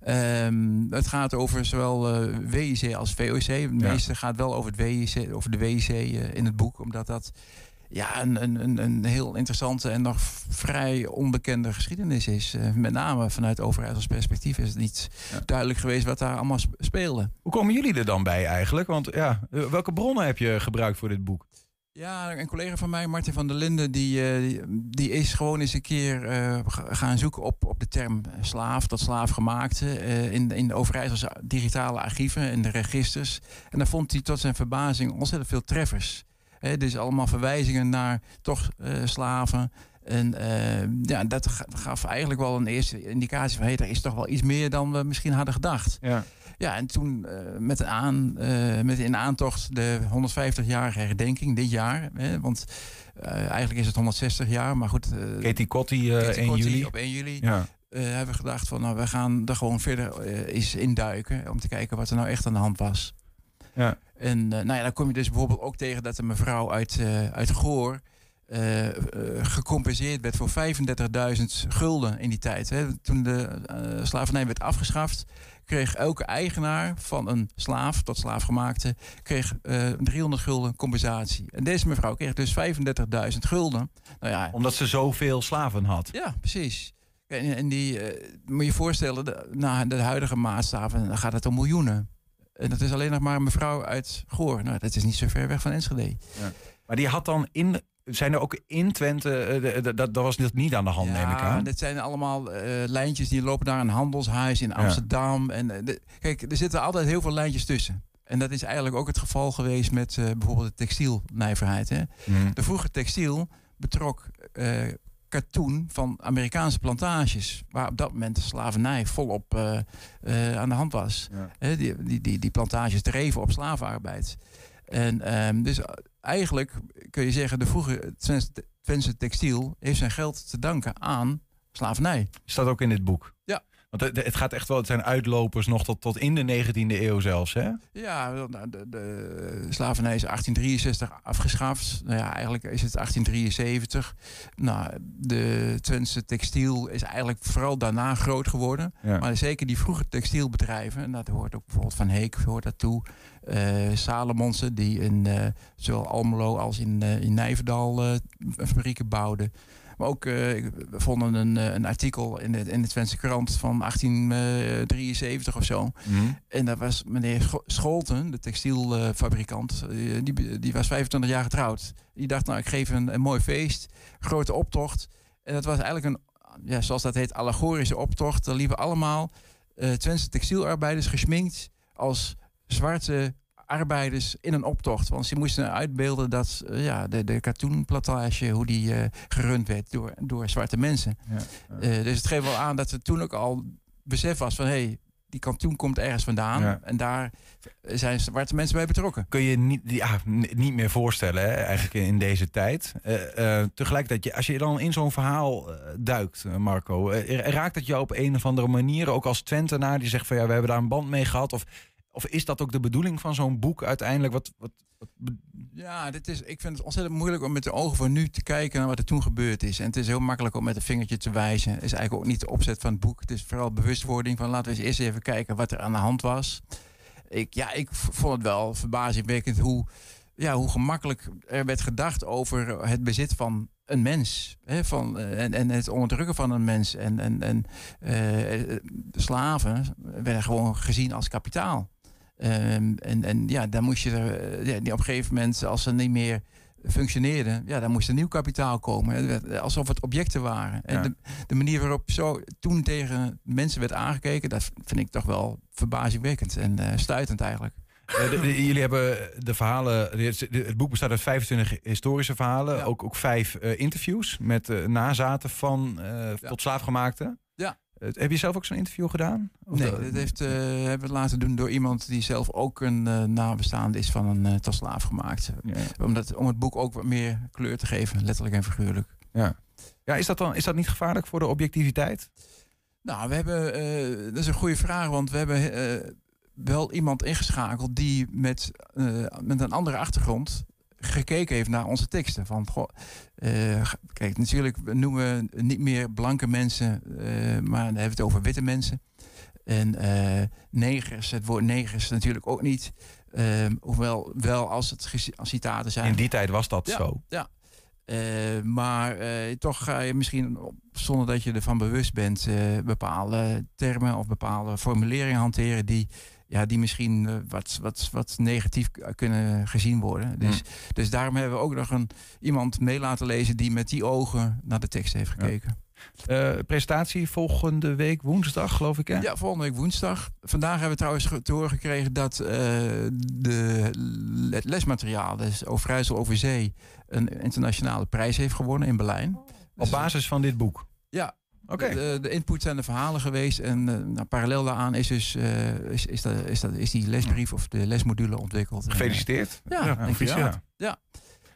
Ehm, het gaat over zowel WIC als VOC. Het meeste gaat wel over, het WIC, over de WIC in het boek. Omdat dat ja, een, een, een, heel interessante en nog vrij onbekende geschiedenis is. Eh, met name vanuit Overijssels perspectief is het niet duidelijk geweest wat daar allemaal sp- speelde. Hoe komen jullie er dan bij eigenlijk? Want ja, eh, welke bronnen heb je gebruikt voor dit boek? Ja, een collega van mij, Martin van der Linden, die, eh, die, die is gewoon eens een keer ga- gaan zoeken op, op de term slaaf, tot slaafgemaakte, in, in de Overijsselse digitale archieven en de registers. En daar vond hij tot zijn verbazing ontzettend veel treffers. Hè, dus allemaal verwijzingen naar toch eh, slaven. En eh, ja, dat ga- gaf eigenlijk wel een eerste indicatie van... hé, er is toch wel iets meer dan we misschien hadden gedacht. Ja. Ja, en toen eh, met, aan, met in aantocht de 150-jarige herdenking dit jaar. Hè, want eigenlijk is het 160 jaar, maar goed. Katie Katie 1 Kotti juli. Op 1 juli Ja. hebben we gedacht van nou, we gaan er gewoon verder eens induiken. Om te kijken wat er nou echt aan de hand was. Ja. En eh, nou ja, dan kom je dus bijvoorbeeld ook tegen dat een mevrouw uit, eh, uit Goor eh, gecompenseerd werd voor 35.000 gulden in die tijd. Hè. Toen de slavernij werd afgeschaft, kreeg elke eigenaar van een slaaf, tot slaafgemaakte, kreeg eh 300 gulden compensatie. En deze mevrouw kreeg dus 35.000 gulden. Nou ja, Omdat ze zoveel slaven had. ja, precies. En, en die, moet je je voorstellen, de, na de huidige maatstaven, gaat het om miljoenen. En dat is alleen nog maar een mevrouw uit Goor. Nou, dat is niet zo ver weg van Enschede. Ja. Maar die had dan in. Zijn er ook in Twente. eh, dat, dat was niet- niet aan de hand, neem ik aan. dit zijn allemaal eh, lijntjes die lopen naar een handelshuis in Amsterdam. En, eh, de- kijk, er zitten altijd heel veel lijntjes tussen. En dat is eigenlijk ook het geval geweest met bijvoorbeeld de textielnijverheid. Hè? Mhm. De vroege textiel betrok katoen van Amerikaanse plantages. Waar op dat moment de slavernij volop eh, aan de hand was. Die, die, die, die plantages dreven op slavenarbeid. En ehm, dus eigenlijk kun je zeggen, de vroege Twentse textiel heeft zijn geld te danken aan slavernij. Staat ook in dit boek. Want het, het gaat echt wel. Het zijn uitlopers nog tot, tot in de 19e eeuw zelfs, hè? Ja, nou, de, de slavernij is 1863 afgeschaft. Nou ja, eigenlijk is het 1873. Nou, de Twentse textiel is eigenlijk vooral daarna groot geworden. Ja. Maar zeker die vroege textielbedrijven, en dat hoort ook bijvoorbeeld Van Heek hoort daartoe. eh Salomonsen, die in eh, zowel Almelo als in, eh, in Nijverdal fabrieken bouwden. Maar ook, eh, we vonden een, eh, een artikel in de, in de Twentse krant van 1873 of zo. Mhm. En daar was meneer Scho- Scholten, de textielfabrikant, eh, die, die was 25 jaar getrouwd. Die dacht, nou, ik geef een, een mooi feest, grote optocht. En dat was eigenlijk een, ja, zoals dat heet, allegorische optocht. Er liepen allemaal eh Twentse textielarbeiders geschminkt als zwarte arbeiders in een optocht. Want ze moesten uitbeelden dat eh, ja, de, de katoenplantage, hoe die eh, gerund werd door, door zwarte mensen. Eh, dus het geeft wel aan dat er toen ook al besef was van... hé, hey, die katoen komt ergens vandaan. Ja. En daar zijn zwarte mensen bij betrokken. Kun je niet, ja, n- niet meer voorstellen, hè, eigenlijk in, deze tijd. Eh, eh, tegelijkertijd, je, als je dan in zo'n verhaal duikt, Marco, raakt het jou op een of andere manier, ook als Twentenaar die zegt van ja, we hebben daar een band mee gehad? Of, of is dat ook de bedoeling van zo'n boek uiteindelijk? Wat, wat, Ja, dit is, ik vind het ontzettend moeilijk om met de ogen van nu te kijken naar wat er toen gebeurd is. En het is heel makkelijk om met een vingertje te wijzen. is eigenlijk ook niet de opzet van het boek. Het is vooral bewustwording van laten we eens eerst even kijken wat er aan de hand was. Ik, ja, ik vond het wel verbazingwekkend hoe, ja, hoe gemakkelijk er werd gedacht over het bezit van een mens. Hè, van, eh, en, en het onderdrukken van een mens. En, en, en eh, slaven werden gewoon gezien als kapitaal. Ehm, en, en ja, dan moest je er, eh, ja, die op een gegeven moment, als ze niet meer functioneerden, ja, dan moest er nieuw kapitaal komen. Werd Alsof het objecten waren. En Ja. de, de manier waarop zo toen tegen mensen werd aangekeken, dat vind ik toch wel verbazingwekkend en eh, stuitend eigenlijk. Eh, de- de- jullie hebben de verhalen. Het boek bestaat uit 25 historische verhalen. Ook, ook vijf eh, interviews met eh, nazaten van eh, tot slaafgemaakten. Heb je zelf ook zo'n interview gedaan? Of Nee, dat- dat heeft, eh, hebben we laten doen door iemand die zelf ook een eh, nabestaande is van een uh, tot slaaf gemaakt. Omdat, om het boek ook wat meer kleur te geven, letterlijk en figuurlijk. Ja. Ja, is dat dan is dat niet gevaarlijk voor de objectiviteit? Nou, we hebben, dat is een goede vraag, want we hebben wel iemand ingeschakeld die met, met een andere achtergrond gekeken heeft naar onze teksten. Van, goh, eh, kijk, natuurlijk noemen we niet meer blanke mensen, eh, maar dan hebben we het over witte mensen. En eh, negers, het woord negers natuurlijk ook niet. Ehm, hoewel wel als het als citaten zijn. In die tijd was dat Ja, zo. Ja. Maar toch ga je misschien, zonder dat je ervan bewust bent, bepaalde termen of bepaalde formuleringen hanteren die, ja, die misschien eh, wat, wat, wat negatief kunnen gezien worden. Dus, dus daarom hebben we ook nog een, iemand mee laten lezen die met die ogen naar de tekst heeft gekeken. Eh, presentatie volgende week woensdag, geloof ik, hè? Ja, volgende week woensdag. Vandaag hebben we trouwens te horen gekregen dat eh, de, het lesmateriaal, dus Overijssel over Zee, een internationale prijs heeft gewonnen in Berlijn. Op basis van dit boek? Ja, Oké. De, de input zijn de verhalen geweest. En eh, nou, parallel daaraan is, dus, eh, is, is, dat, is, dat, is die lesbrief of de lesmodule ontwikkeld. En, eh, Gefeliciteerd. ja, Ja, dankjewel. proficiat. Ja.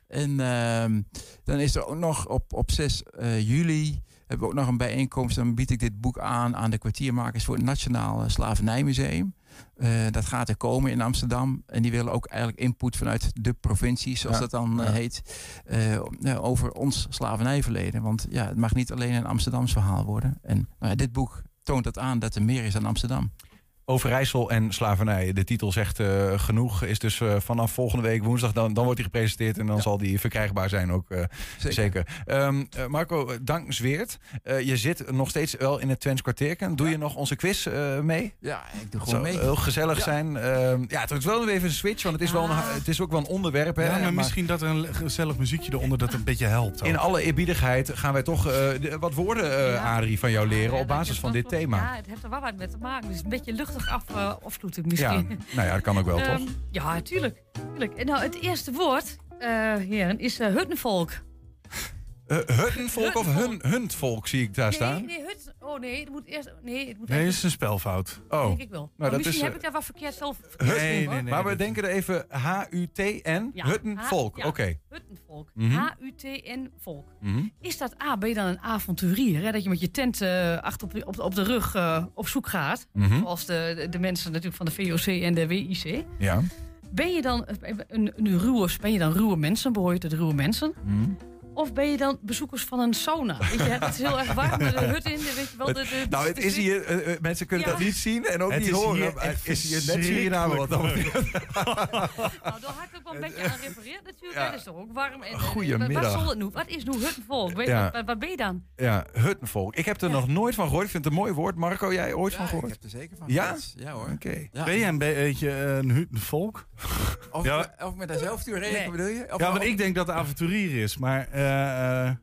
En ehm, dan is er ook nog op, op 6 eh, juli hebben we ook nog een bijeenkomst. Dan bied ik dit boek aan aan de kwartiermakers voor het Nationaal Slavernijmuseum. Eh, dat gaat er komen in Amsterdam. En die willen ook eigenlijk input vanuit de provincie, zoals Ja, dat dan eh, ja. heet, eh, over ons slavernijverleden. Want ja, het mag niet alleen een Amsterdams verhaal worden. En nou ja, dit boek toont dat aan dat er meer is dan Amsterdam. Overijssel en slavernij. De titel zegt eh, genoeg. Is dus eh, vanaf volgende week woensdag. Dan, dan wordt hij gepresenteerd. En dan zal die verkrijgbaar zijn ook. eh, zeker. Ehm, eh, Marco, dank Zweert. Eh, je zit nog steeds wel in het Twents kwartierken. Doe je nog onze quiz eh, mee? Ja, ik doe gewoon zou mee. heel gezellig Ja. zijn. Ehm, ja, het is wel even een switch. Want het is, wel een, het is ook wel een onderwerp. Hè, Ja, maar misschien dat er een gezellig muziekje eronder dat een beetje helpt. ook. in alle eerbiedigheid gaan wij toch eh, de- wat woorden, eh Ja. Adrie, van jou leren. Op basis is van dit thema. Ja, het heeft er wel wat mee te maken. Dus een beetje luchtig af, eh afsluiten Ja, misschien. nou ja, dat kan ook wel, Ehm, toch? Ja, tuurlijk. tuurlijk. En nou, het eerste woord, eh heren, is eh huttenvolk. Uh, huttenvolk of hun, huntvolk zie ik daar staan? Nee, nee, hut, oh nee, het moet eerst... Nee, het moet Nee, is een spelfout. Oh. Denk ik wel. Nou, dat misschien is, heb ik daar wat verkeerd zelf... Hut- maar we denken er even H-U-T-N, Ja, huttenvolk. Ja, Oké. Huttenvolk. Mhm. H-U-T-N volk. Mhm. Is dat A, ben je dan een avonturier? Hè? Dat je met je tent eh, achter op, de- op, de- op de rug eh, op zoek gaat. Mhm. Zoals de, de, mensen natuurlijk van de VOC en de WIC. Ja. Ben je dan een, een, een ruwe, ben je dan ruwe mensen? Behoor je tot ruwe mensen? Of ben je dan bezoekers van een sauna? Weet je, het is heel erg warm, de hut in, weet je wel. De, de, nou, het is hier, eh, eh, mensen kunnen Ja. dat niet zien en ook Het niet is horen. hier Het is hier net Suriname wat dan Nou, daar had ik ook wel een beetje aan refereerd natuurlijk. hè. Dat is toch ook warm. En, Goedemiddag. Wat, zal het nu? wat is nu huttenvolk? Weet, Ja. wat, wat ben je dan? Ja, huttenvolk. Ik heb er nog nooit van gehoord. Ik vind het een mooi woord. Marco, jij ooit van gehoord? ik heb er zeker van Ja? gehoord. Ja hoor. Oké. Ja. Ben jij een beetje een hutenvolk? Of, Ja. of met dat zelftuur rekenen bedoel je? Of Ja, want ik denk dat de avonturier is, maar... eh, eh,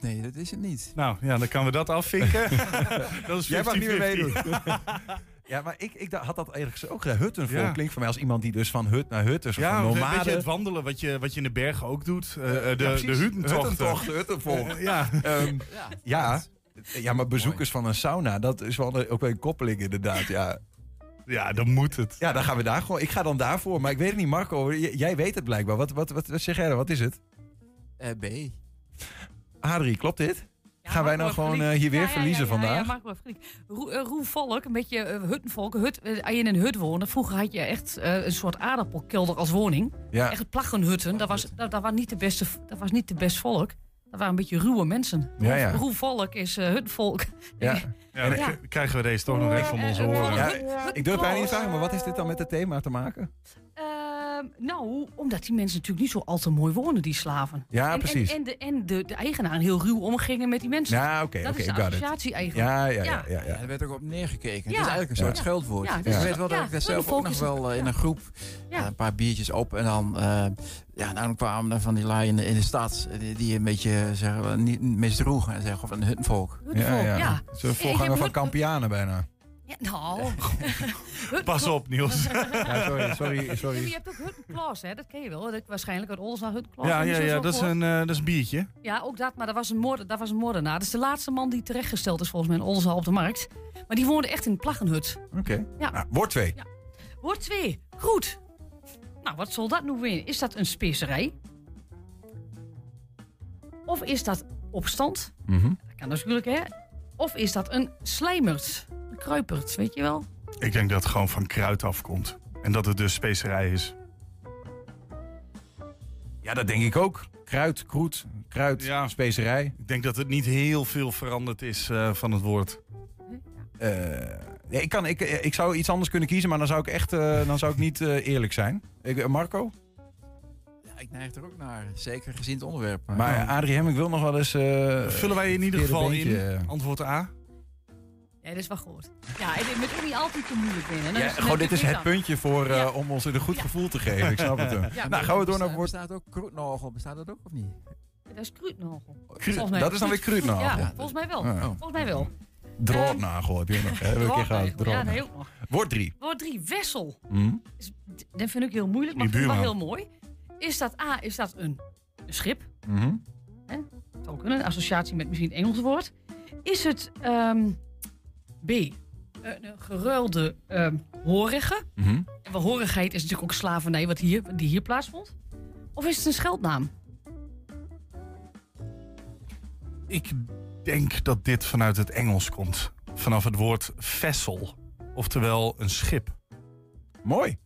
Nee, dat is het niet. nou, ja, dan kan we dat afvinken. dat is 50-50. Jij mag niet meer meedoen. ja, maar ik, ik had dat eigenlijk zo ook gedaan. Huttenvolk Ja. klinkt voor mij als iemand die dus van hut naar hut is. Ja, van een nomade. beetje het wandelen wat je, wat je in de bergen ook doet. Eh, de, Ja, de precies. hutentochten. Huttentochten, huttenvolk. Eh, ja. Ehm, ja. Ja, maar bezoekers van een sauna, dat is wel een- ook wel een koppeling inderdaad. Ja. ja, dan moet het. Ja, dan gaan we daar gewoon. Ik ga dan daarvoor, maar ik weet het niet, Marco. Jij weet het blijkbaar. Wat, wat, wat, wat zeg jij dan? Wat is het? Eh, B. Adrie, klopt dit? Ja, Gaan wij nou gewoon eh, hier weer Ja, verliezen ja, ja, vandaag? Ja, gelijk. Roe, roevolk, een beetje eh, huttenvolk. Hut, als je in een hut woonde, vroeger had je echt een soort aardappelkelder als woning. Ja. Echt plaggenhutten. Dat was, dat, dat, was niet de beste, dat was niet de best volk. Dat waren een beetje ruwe mensen. Ja, ja. Roevolk is eh hutvolk. Ja. Ja, dan Ja. k- krijgen we deze toch nog even van onze horen. Ja, ik durf bijna niet te vragen, maar wat is dit dan met het thema te maken? Ehm, nou, omdat die mensen natuurlijk niet zo al te mooi wonen, die slaven. Ja, en, precies. En, en, de, en de, de eigenaar heel ruw omgingen met die mensen. Ja, oké, Dat oké, is de it. associatie eigenlijk. Ja, ja, ja. ja, ja. Er werd ook op neergekeken. Het Ja. is eigenlijk een soort Ja. scheldwoord. Ja, ik dus- weet wel dat ja, ik daar zelf ook nog wel eh, in ja. een groep Ja. eh, een paar biertjes op. En dan, eh, ja, dan kwamen er van die lui in de, in de stad die, die een beetje zeggen, we, niet misdroegen. En zeggen of een huttenvolk. Huttenvolk, ja. Het is een voorganger van Campianen bijna. Ja, nou. Pas op, Niels. Ja, sorry, sorry, Ja, sorry. je hebt ook Huttenklaas, hè? Dat ken je wel. Dat, waarschijnlijk uit Oldenzaal Huttenklaas. Ja, ja, ja dat, is een, eh, dat is een biertje. Ja, ook dat. Maar dat was een, moord, dat was een moordenaar. Dat is de laatste man die terechtgesteld is volgens mij in Oldenzaal op de markt. Maar die woonde echt in een plaggenhut. Oké. Ja. Nou, woord 2. Woord 2. Goed. Nou, wat zal dat nu weer? Is dat een specerij? Of is dat opstand? Mhm. Dat kan natuurlijk, hè? Of is dat een slijmert? Een kruipert, weet je wel? Ik denk dat het gewoon van kruid afkomt. En dat het dus specerij is. Ja, dat denk ik ook. Kruid, kroet, kruid, specerij. Ik denk dat het niet heel veel veranderd is eh, van het woord. Eh, ja, ik, kan, ik, eh, ik zou iets anders kunnen kiezen, maar dan zou ik echt eh, dan zou ik niet eh, eerlijk zijn. Ik, eh, Marco? Ja, ik neig er ook naar. Zeker gezien het onderwerp. Maar eh, Adrie Hemming wil nog wel eens... eh, Vullen wij in ieder geval beentje, in? Antwoord A. Ja, dat is wel goed. Ja, en het moet ook niet altijd te moeilijk binnen. Ja, gewoon, dit is het puntje voor, eh, om ons een goed gevoel te geven. Ik snap het. Ja, nou, gaan we door naar woord... Bestaat ook kroetnagel? Bestaat dat ook of niet? Dat is kruidnagel. Dat is dan weer kruidnagel. Ja, Ja. volgens mij wel. Oh. Volgens mij wel. Draadnagel heb je nog. hè? Heb ik een keer gehad. Ja, nog. Woord 3. Woord 3, wessel. Hm? Dat vind ik heel moeilijk, maar ik vind wel heel mooi. Is dat A, is dat een, een schip? Mhm. Hè? Het zou kunnen, een associatie met misschien een Engels woord. is het ehm, B. Een een geruilde ehm horige. Mhm. En wel horigheid is natuurlijk ook slavernij wat hier, die hier plaatsvond. Of is het een scheldnaam? Ik denk dat dit vanuit het Engels komt. Vanaf het woord vessel. Oftewel een schip. Mooi.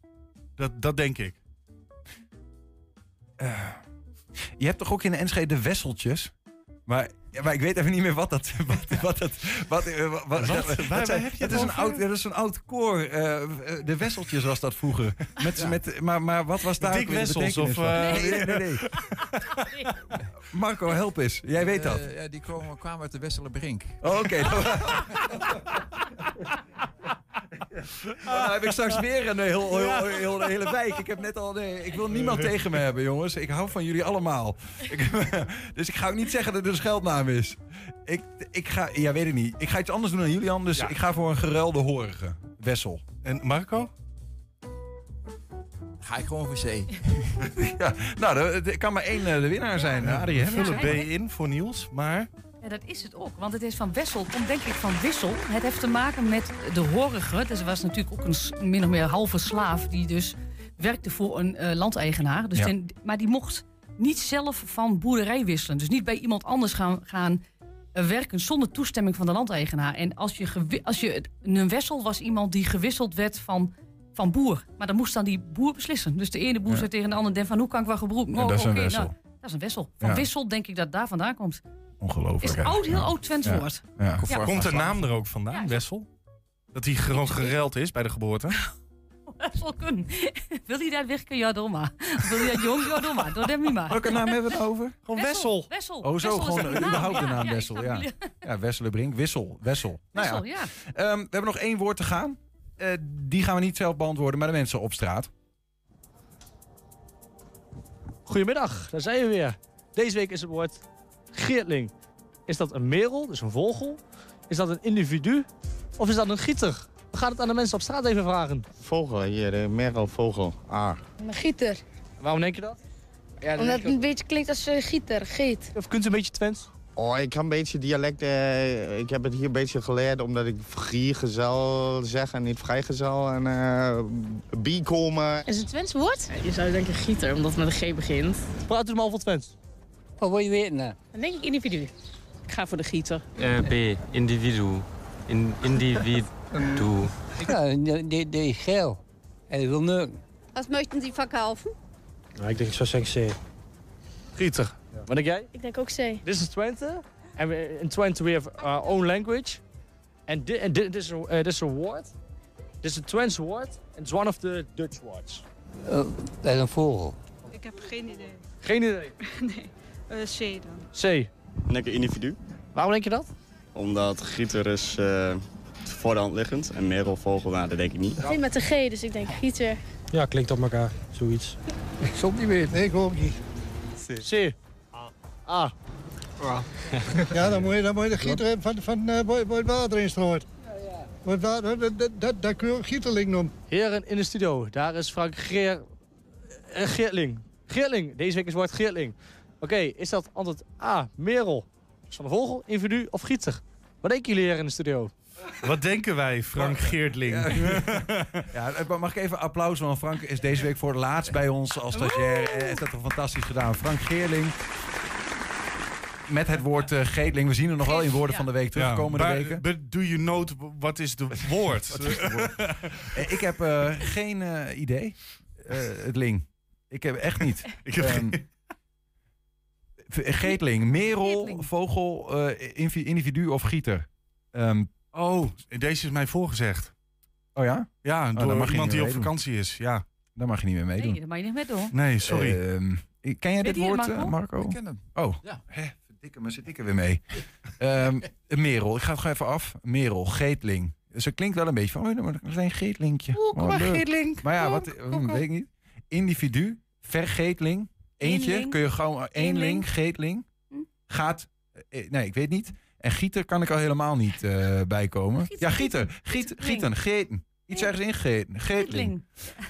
Dat, dat denk ik. Je hebt toch ook in de Enschede de Wesseltjes? Maar, ja, maar ik weet even niet meer wat dat... Wat, wat dat wat, eh, wat, wat- Wat? dat Waar- zijn- waar heb je dat het is een oud, dat is een oud koor. eh, eh, de Wesseltjes was dat vroeger. Met, met, maar, maar wat was daar de Wessels of, van? eh, nee, nee, nee. Marco, help eens. Jij weet dat. Eh, ja, die komen, kwamen uit de Wesselenbrink. Oh, Oké. dan- nou heb ik straks weer een heel, heel, heel, hele wijk. Ik heb net al. Nee, ik wil niemand tegen me hebben, jongens. Ik hou van jullie allemaal. Ik, dus ik ga ook niet zeggen dat het een scheldnaam is. Ik, ik ga. Ja, weet ik niet. Ik ga iets anders doen dan Julian. Dus ik ga voor een geruilde horige. Wessel. En Marco? Ga ik gewoon voor C. ja, nou, er er kan maar één eh, de winnaar zijn. Adrie, hè? Vullen B in voor Niels, maar... Ja, dat is het ook. Want het is van Wessel, komt denk ik van wissel. Het heeft te maken met de horige. Dus er was natuurlijk ook een min of meer halve slaaf... die dus werkte voor een eh, landeigenaar. Dus Ja. ten- maar die mocht niet zelf van boerderij wisselen. Dus niet bij iemand anders gaan, gaan eh, werken zonder toestemming van de landeigenaar. En als je, als je een wessel was iemand die gewisseld werd van, van boer. Maar dan moest dan die boer beslissen. Dus de ene boer Ja. zei tegen de ander... "Den van hoe kan ik wel gebroken? Ja, dat is wessel. nou, dat is een wissel. Van Ja. wissel denk ik dat daar vandaan komt. Ongelooflijk. Is oud, heel Ja. oud Twents Ja. woord. Ja. Ja. Komt de naam er ook vandaan, Wessel? Dat hij gewoon gereld is bij de geboorte? Zal kunnen. Wil hij dat werken? Ja, doe maar. Wil hij dat jong? Ja, doe maar. Doe dat niet maar. Welke naam hebben we het over? Gewoon Wessel. Wessel. Oh, zo Wessel gewoon een naam, überhaupt de ja. naam Ja, Wessel. Ja, jullie. ja Wesselenbrink. Wissel. Wessel. Nou ja. Wessel, ja. Ehm, we hebben nog één woord te gaan. Eh, die gaan we niet zelf beantwoorden, maar de mensen op straat. Goedemiddag, daar zijn we weer. Deze week is het woord geertling. Is dat een merel, dus een vogel? Is dat een individu? Of is dat een gieter? We gaan het aan de mensen op straat even vragen. Vogel, hier, de merelvogel. Ah. Een gieter. Waarom denk je dat? Omdat het een beetje klinkt als een gieter, giet. Of kunt u een beetje Twents? Oh, ik kan een beetje dialect. eh, ik heb het hier een beetje geleerd omdat ik vrijgezel zeg en niet vrijgezel. En eh biekomen. Is het een Twents woord? Je zou denken gieter, omdat het met een G begint. Praat u maar over Twents. Wat wil je weten? Dan denk ik individu. Ik ga voor de gieter. Eh, B, individu. In, individu. Ja, die, die, die is geel. En die wil neuken. Wat möchten Sie verkaufen? Nou, ik denk, ik zou zeggen C. Gieter. Wat denk jij? Ik denk ook C. Dit is Twente. En in Twente we have our own language. And and thi- this is a, uh, this is a word. This is a Twents word. And it's one of the Dutch words. Uh, dat is een vogel. Ik heb geen idee. Geen idee. nee. Eh, C dan. C. Lekker individu. Waarom denk je dat? Omdat gieter is eh, voor de hand liggend. En merelvogel, nou, dat denk ik niet. Het begint met een G, dus ik denk gieter. Ja, klinkt op elkaar. Zoiets. Ik het niet weten. Nee, ik ook niet. C. A. Ja, dan moet je, dan moet je de gieter hebben van, van eh, waar het water in strooit. Want daar, dat, dat, dat, dat kun je ook gieterling noemen. Heren in de studio, daar is Frank Geer... Geertling. Geertling, deze week is het woord Geertling. Oké, is dat antwoord A, merel, van de vogel, individu of gieter? Wat denken jullie hier in de studio? Wat denken wij, Frank Geertling? Ja, eh, mag ik even applaus, want Frank is deze week voor het laatst bij ons als stagiair. En heeft dat toch fantastisch gedaan. Frank Geerling. Met het woord eh geetling. We zien er nog wel in woorden van de week terugkomen de maar, weken. but do you note, wat is de woord? Wat is het woord? Eh, ik heb eh, geen eh, idee. Eh, het ling. Ik heb echt niet. Ik heb Ehm, v- Geetling, merel, Geetling. vogel, eh, individu of gieter. Ehm, Oh, deze is mij voorgezegd. oh ja? Ja, Oh, door dan mag iemand die op vakantie is. Ja. Daar mag je niet meer meedoen. Nee, dat mag je niet meer doen. Nee, sorry. Ehm, ken jij dit woord, Marco? eh, Marco? Ik ken hem. Oh, Ja. hè, verdikke me, zit ik er weer mee. Ehm, een merel, ik ga het gewoon even af. Merel, geetling. Het klinkt wel een beetje van, oh, maar een klein geetlinkje. Oeh, kom Oh, maar, geetling. Maar ja, wat, kom, hm, kom. weet ik niet. Individu, vergeetling. Eentje, Eenling. kun je gewoon, eenling, Eenling. geetling. Gaat, eh, nee, ik weet niet. En gieter kan ik al helemaal niet eh bijkomen. ja, gieter, giet, gieten, geten. Iets ergens ingegeten, geetling.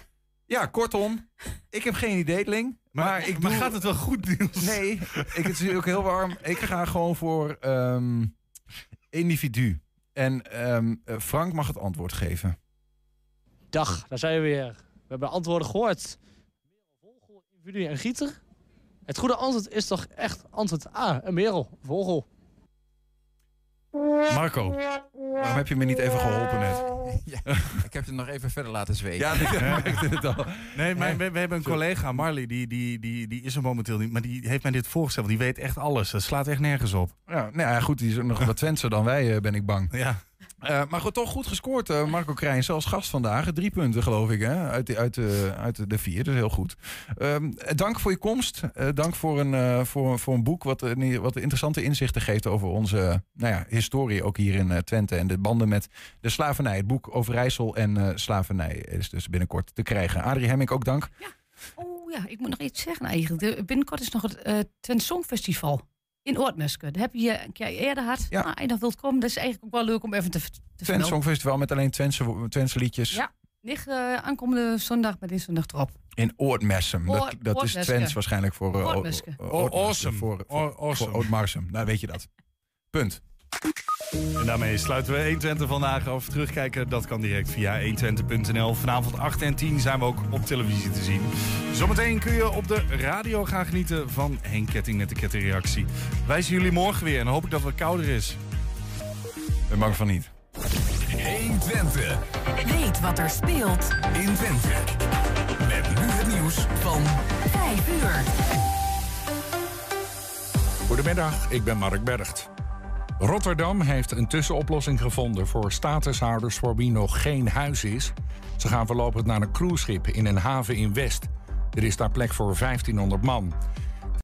Ja, kortom, ik heb geen ideetling. Maar, ik maar doe- gaat het wel goed, Niels? Nee, ik, het is ook heel warm. Ik ga gewoon voor ehm, individu. En ehm, eh, Frank mag het antwoord geven. Dag, daar zijn we weer. We hebben antwoorden gehoord. Individu en gieter. Het goede antwoord is toch echt antwoord A. Een merel, vogel. Marco, waarom heb je me niet even geholpen net? Ja, ik heb het nog even verder laten zweten. Ja, ik merkte het al. Nee, maar we, we hebben een collega, Marley, die, die, die, die is er momenteel niet. Maar die heeft mij dit voorgesteld. Die weet echt alles. Dat slaat echt nergens op. Ja, nou ja, goed, die is nog wat Twentser dan wij, eh, ben ik bang. Ja. Eh, maar goed, toch goed gescoord, eh, Marco Krijn, als gast vandaag. Drie punten, geloof ik, hè? Uit, de, uit, de, uit de vier. Dus heel goed. Ehm, dank voor je komst. Eh, dank voor een, voor, voor een boek wat, wat interessante inzichten geeft over onze nou ja, historie, ook hier in Twente. En de banden met de slavernij. Het boek over Rijssel en slavernij is dus binnenkort te krijgen. Adrie Hemming, ook dank. Oh ja, ik moet nog iets zeggen eigenlijk. De, binnenkort is nog het Twente Songfestival in Oortmeske. Dat heb je een keer eerder gehad. Ja. Nou, en dat wilt komen, dat is eigenlijk ook wel leuk om even te, te Twente. Songfestival met alleen Twentse, Twentse liedjes. Ja, ligt eh, aankomende zondag met deze zondag erop. In Oortmessum. Dat, Oor- dat is. Twents waarschijnlijk voor... Awesome. Voor, voor, Awesome. voor Oortmarsum. Nou, weet je dat. Punt. En daarmee sluiten we 120 vandaag af. Terugkijken, dat kan direct via 120.nl. Vanavond 8 en 10 zijn we ook op televisie te zien. Zometeen kun je op de radio gaan genieten van Henk Ketting met de kettingreactie. Wij zien jullie morgen weer en hoop ik dat het kouder is. Ben bang van niet. 120. Weet wat er speelt in Twente. Met nu het nieuws van 5 uur. Goedemiddag, ik ben Mark Bergt. Rotterdam heeft een tussenoplossing gevonden voor statushouders voor wie nog geen huis is. Ze gaan voorlopig naar een cruiseschip in een haven in West. Er is daar plek voor 1500 man.